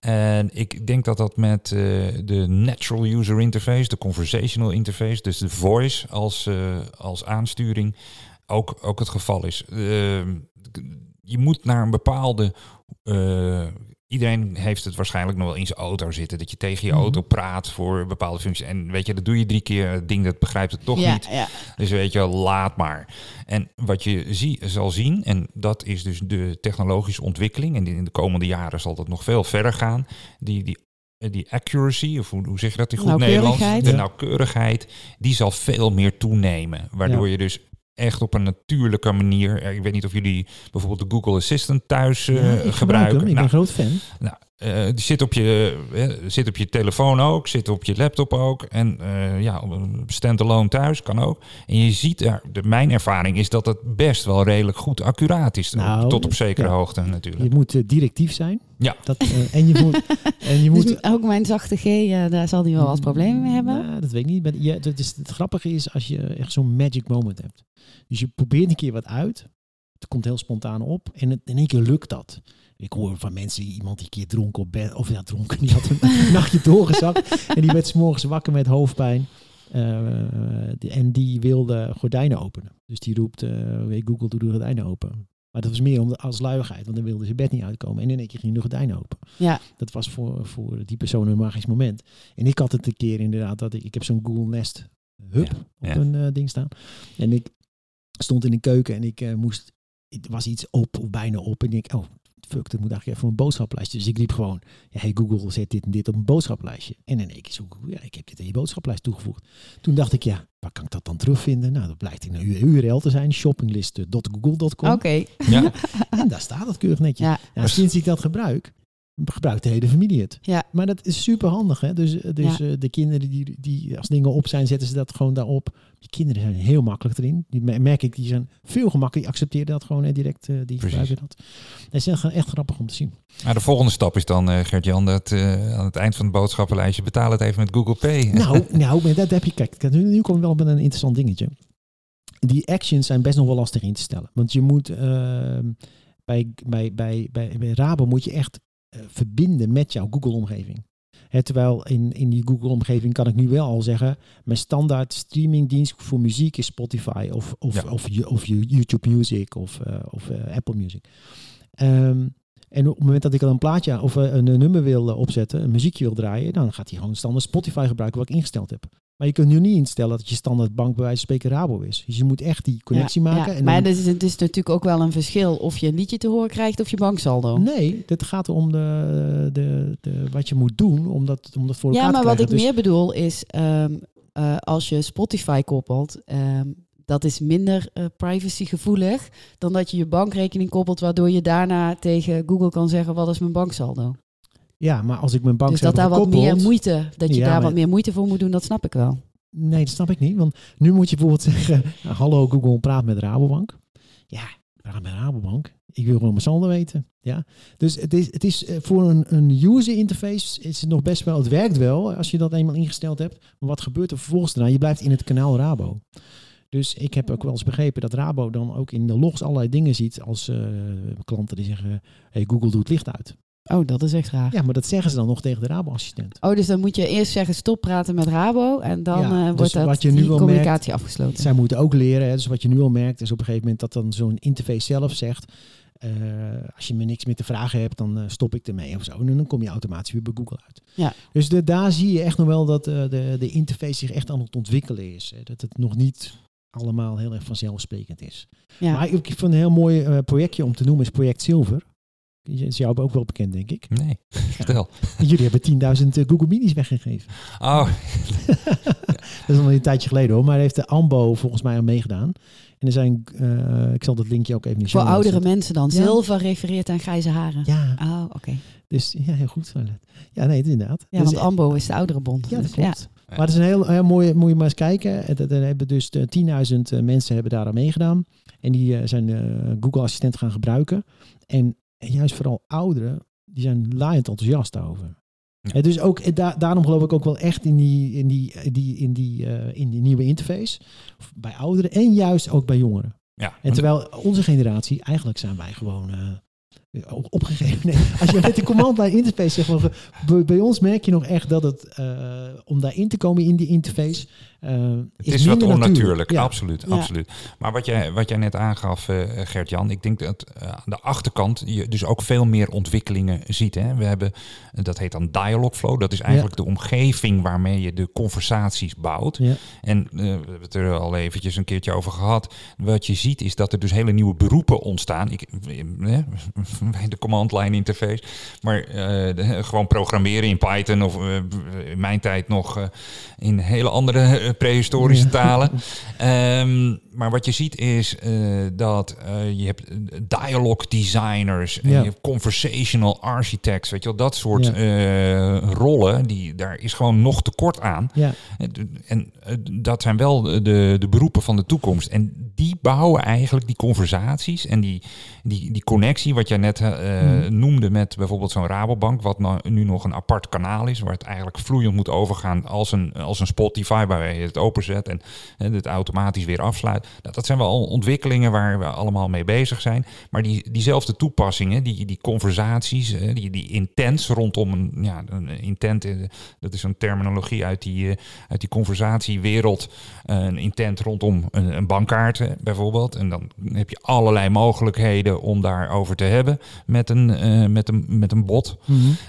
En ik denk dat dat met uh, de natural user interface, de conversational interface, dus de voice als, uh, als aansturing, ook, ook het geval is. Uh, je moet naar een bepaalde iedereen heeft het waarschijnlijk nog wel in zijn auto zitten. Dat je tegen je auto praat voor bepaalde functies. En weet je, dat doe je drie keer. Het ding dat begrijpt het toch ja, niet. Ja. Dus weet je, laat maar. En wat je zie, zal zien, en dat is dus de technologische ontwikkeling. En in de komende jaren zal dat nog veel verder gaan. Die, die die accuracy, of hoe, hoe zeg je dat in goed Nederlands? De nauwkeurigheid, die zal veel meer toenemen. Waardoor ja. je dus echt op een natuurlijke manier. Ik weet niet of jullie bijvoorbeeld de Google Assistant thuis uh, ja, ik gebruiken. Ik nou, ben een groot fan. Nou, uh, die zit op, je, uh, zit op je telefoon ook, zit op je laptop ook. En ja, standalone thuis kan ook. En je ziet daar, de, mijn ervaring is dat het best wel redelijk goed accuraat is. Nou, tot op zekere ja. hoogte natuurlijk. Je moet directief zijn. Ja. Dat, en je moet. en je moet dus ook mijn zachte G, daar zal hij wel wat problemen mee hebben. Nou, dat weet ik niet. Maar ja, dat is, het grappige is als je echt zo'n magic moment hebt. Dus je probeert een keer wat uit. Het komt heel spontaan op. En het, in één keer lukt dat. Ik hoor van mensen, iemand die een keer dronken op bed. Of ja, dronken. Die had een nachtje doorgezakt. en die werd s'morgens wakker met hoofdpijn. Uh, die, en die wilde gordijnen openen. Dus die roept, uh, Google, doe de gordijnen open. Maar dat was meer om de, als luiigheid, want dan wilde ze bed niet uitkomen. En in één keer ging de gordijnen open. Ja. Dat was voor, voor die persoon een magisch moment. En ik had het een keer inderdaad, dat ik, ik heb zo'n Google Nest hub Ja. op Ja. een uh, ding staan. En ik stond in de keuken en ik uh, moest, het was iets op of bijna op. En ik denk, oh fuck, dat moet eigenlijk even een boodschaplijstje. Dus ik liep gewoon, ja, hey Google, zet dit en dit op een boodschaplijstje. En in één keer zoek ik, ja, ik heb dit in je boodschaplijst toegevoegd. Toen dacht ik, ja, waar kan ik dat dan terugvinden? Nou, dat blijkt in een URL te zijn, shoppinglist.google.com. Oké. Okay. Ja. En daar staat het keurig netjes. Ja. Ja, sinds ik dat gebruik, gebruikt de hele familie het. Ja. Maar dat is super handig. Hè? Dus, dus Ja. uh, de kinderen die, die als dingen op zijn, zetten ze dat gewoon daarop. Die kinderen zijn heel makkelijk erin. Die me- merk ik, die zijn veel gemakkelijk. Die accepteren dat gewoon hè, direct. Uh, die Precies. gebruiken dat. Dat is echt, echt grappig om te zien. Maar de volgende stap is dan, uh, Gert-Jan, dat uh, aan het eind van het boodschappenlijstje betaal het even met Google Pay. nou, nou, maar dat heb je. Kijk, nu, nu komen we wel met een interessant dingetje. Die actions zijn best nog wel lastig in te stellen. Want je moet uh, bij, bij, bij, bij, bij Rabo moet je echt verbinden met jouw Google-omgeving. Terwijl in, in die Google-omgeving kan ik nu wel al zeggen, mijn standaard streamingdienst voor muziek is Spotify of, of, Ja. of, of, of YouTube Music of, uh, of uh, Apple Music. Um, en op het moment dat ik dan een plaatje of een, een nummer wil opzetten, een muziekje wil draaien, dan gaat hij gewoon standaard Spotify gebruiken wat ik ingesteld heb. Maar je kunt nu niet instellen dat je standaard bank bij wijze van spreken Rabo is. Dus je moet echt die connectie ja, maken. Ja. En maar dan... het is, het is natuurlijk ook wel een verschil of je een liedje te horen krijgt of je banksaldo. Nee, het gaat om de, de, de, wat je moet doen om dat, om dat voor elkaar ja, maar te wat krijgen. ik dus... meer bedoel is, um, uh, als je Spotify koppelt, um, dat is minder uh, privacygevoelig dan dat je je bankrekening koppelt, waardoor je daarna tegen Google kan zeggen, wat is mijn banksaldo? Ja, maar als ik mijn bank Dus dat daar gekoppeld, wat meer moeite, dat je ja, daar maar... wat meer moeite voor moet doen, dat snap ik wel. Nee, dat snap ik niet. Want nu moet je bijvoorbeeld zeggen, hallo Google, praat met Rabobank. Ja, praat met Rabobank. Ik wil gewoon mijn saldo weten. Ja? Dus het is, het is voor een, een user interface is het nog best wel, het werkt wel als je dat eenmaal ingesteld hebt. Maar wat gebeurt er vervolgens daarna? Je blijft in het kanaal Rabo. Dus ik heb ook wel eens begrepen dat Rabo dan ook in de logs allerlei dingen ziet als uh, klanten die zeggen, hey, Google doet licht uit. Oh, dat is echt raar. Ja, maar dat zeggen ze dan nog tegen de Rabo-assistent. Oh, dus dan moet je eerst zeggen stop praten met Rabo en dan Ja, eh, dus wordt dat, wat je nu die communicatie afgesloten. Zij moeten ook leren. Hè. Dus wat je nu al merkt is op een gegeven moment dat dan zo'n interface zelf zegt... eh, als je me niks meer te vragen hebt, dan eh, stop ik ermee of zo. En dan kom je automatisch weer bij Google uit. Ja. Dus de, daar zie je echt nog wel dat de, de interface zich echt aan het ontwikkelen is. Hè. Dat het nog niet allemaal heel erg vanzelfsprekend is. Ja. Maar ik vind een heel mooi projectje om te noemen is Project Silver. Is jou ook wel bekend, denk ik. Nee, vertel. Jullie hebben 10.000 eh, Google Minis weggegeven. Oh, Dat is al een tijdje geleden hoor. Maar daar heeft de AMBO volgens mij aan meegedaan. En er zijn, eh, ik zal dat linkje ook even de Voor oudere zetten. mensen dan. Ja. Zilver refereert aan grijze haren. Ja, Oh, oké. dus ja, heel goed. Ja, nee, inderdaad. Ja, Dus, want AMBO is de oudere bond. ja, dat Dus klopt. Maar het is een heel, heel mooi, moet je maar eens kijken. Eh, Er hebben dus eh, 10.000 eh, mensen hebben daar aan meegedaan. En die eh, zijn eh, Google Assistent gaan gebruiken. En juist vooral ouderen, die zijn laaiend enthousiast over. Ja. Eh, dus ook, eh, da- daarom geloof ik ook wel echt in die, in die, eh, die, in die, eh, in die nieuwe interface. Bij ouderen en juist ook bij jongeren. ja. En terwijl onze generatie, eigenlijk zijn wij gewoon op- opgegeven. Nee, als je met de command line interface zegt, van, bij, bij ons merk je nog echt dat het, om daarin te komen in die interface, Het is, wat onnatuurlijk, Ja. absoluut, Ja. absoluut. Maar wat jij, wat jij net aangaf, eh, Gert-Jan, ik denk dat eh, aan de achterkant je dus ook veel meer ontwikkelingen ziet. Hè? We hebben, eh, dat heet dan Dialogflow, dat is eigenlijk de omgeving waarmee je de conversaties bouwt. En eh, we hebben het er al eventjes een keertje over gehad. Wat je ziet is dat er dus hele nieuwe beroepen ontstaan. Ik, eh, de command line interface. Maar eh, de- gewoon programmeren in Python of eh, in mijn tijd nog eh, in hele andere eh, prehistorische Ja. talen. Ehm, maar wat je ziet is eh, dat eh, je hebt eh, dialogue designers en Ja. je hebt conversational architects, weet je wel, dat soort Ja. rollen, die, daar is gewoon nog tekort aan. Ja, En dat zijn wel de, de beroepen van de toekomst. En die bouwen eigenlijk die conversaties en die, die, die connectie, wat jij net Mhm. noemde met bijvoorbeeld zo'n Rabobank, wat nou, nu nog een apart kanaal is, waar het eigenlijk vloeiend moet overgaan als een, als een Spotify, waar je het openzet en, en het automatisch weer afsluit. Nou, dat zijn wel ontwikkelingen waar we allemaal mee bezig zijn. Maar die, diezelfde toepassingen, die, die conversaties, eh, die, die intents rondom een, ja, een intent, eh, dat is een terminologie uit die, eh, uit die conversatiewereld, een intent rondom een, een bankkaart bijvoorbeeld. En dan heb je allerlei mogelijkheden om daarover te hebben met een, met een, met een bot.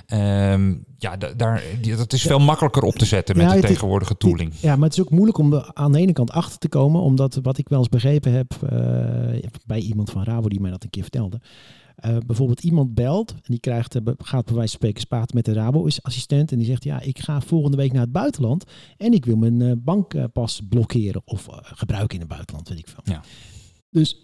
Ehm, ja, da- daar, dat is veel makkelijker op te zetten met Ja, de tegenwoordige tooling. ja, maar het is ook moeilijk om aan de ene kant achter te komen, omdat wat ik wel eens begrepen heb eh, bij iemand van Rabo die mij dat een keer vertelde. eh, bijvoorbeeld iemand belt en die krijgt, eh, gaat bij wijze van spreken praten met de Rabo-assistent en die zegt ja, ik ga volgende week naar het buitenland en ik wil mijn bankpas blokkeren of gebruiken in het buitenland, weet ik veel. Ja. Dus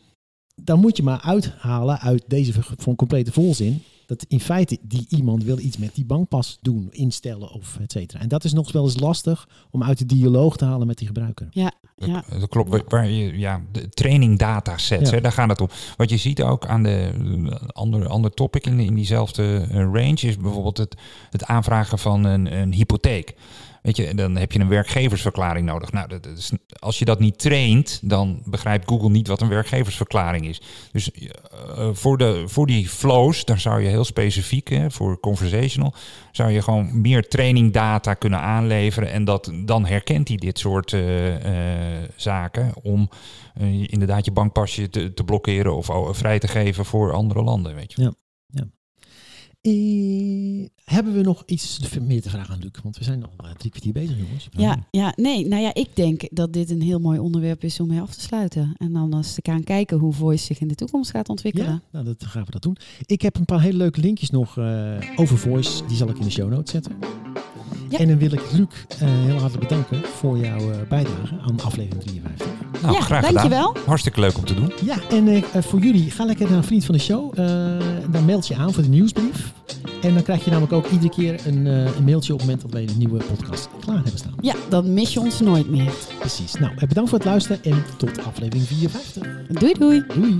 dan moet je maar uithalen uit deze een complete volzin. Dat in feite die iemand wil iets met die bankpas doen, instellen of et cetera. En dat is nog wel eens lastig om uit de dialoog te halen met die gebruiker. Ja, Dat- ja. Dat klopt. Waar- je, ja, de training datasets, Ja. hè, daar gaat het om. Wat je ziet ook aan de eh, andere ander topic in, in diezelfde eh, range is bijvoorbeeld het, het aanvragen van een, een hypotheek. Weet je, dan heb je een werkgeversverklaring nodig. Nou, dat is, als je dat niet traint, dan begrijpt Google niet wat een werkgeversverklaring is. Dus eh, voor, de, voor die flows, daar zou je heel specifiek, hè, voor conversational, zou je gewoon meer training data kunnen aanleveren. En dat, dan herkent hij dit soort eh, eh, zaken om inderdaad je bankpasje te, te blokkeren of oh, vrij te geven voor andere landen. Weet je. Ja. Eh, hebben we nog iets meer te vragen aan Luc? Want we zijn al eh, drie kwartier bezig, jongens. Ja, ja, nee, nou ja, ik denk dat dit een heel mooi onderwerp is om mee af te sluiten. En dan eens te gaan kijken hoe voice zich in de toekomst gaat ontwikkelen. Ja, nou, dat gaan we dat doen. Ik heb een paar hele leuke linkjes nog eh, over voice. Die zal ik in de show notes zetten. Ja. En dan wil ik Luc eh, heel hartelijk bedanken voor jouw eh, bijdrage aan aflevering 53. Nou, Ja, graag dankjewel. gedaan. Hartstikke leuk om te doen. Ja, en eh, eh, voor jullie, ga lekker naar een vriend van de show. Eh, dan meld je aan voor de nieuwsbrief. En dan krijg je namelijk ook iedere keer een, eh, een mailtje op het moment dat wij een nieuwe podcast klaar hebben staan. Ja, dan mis je ons nooit meer. Precies. Nou, bedankt voor het luisteren en tot aflevering 54. Doei doei. Doei!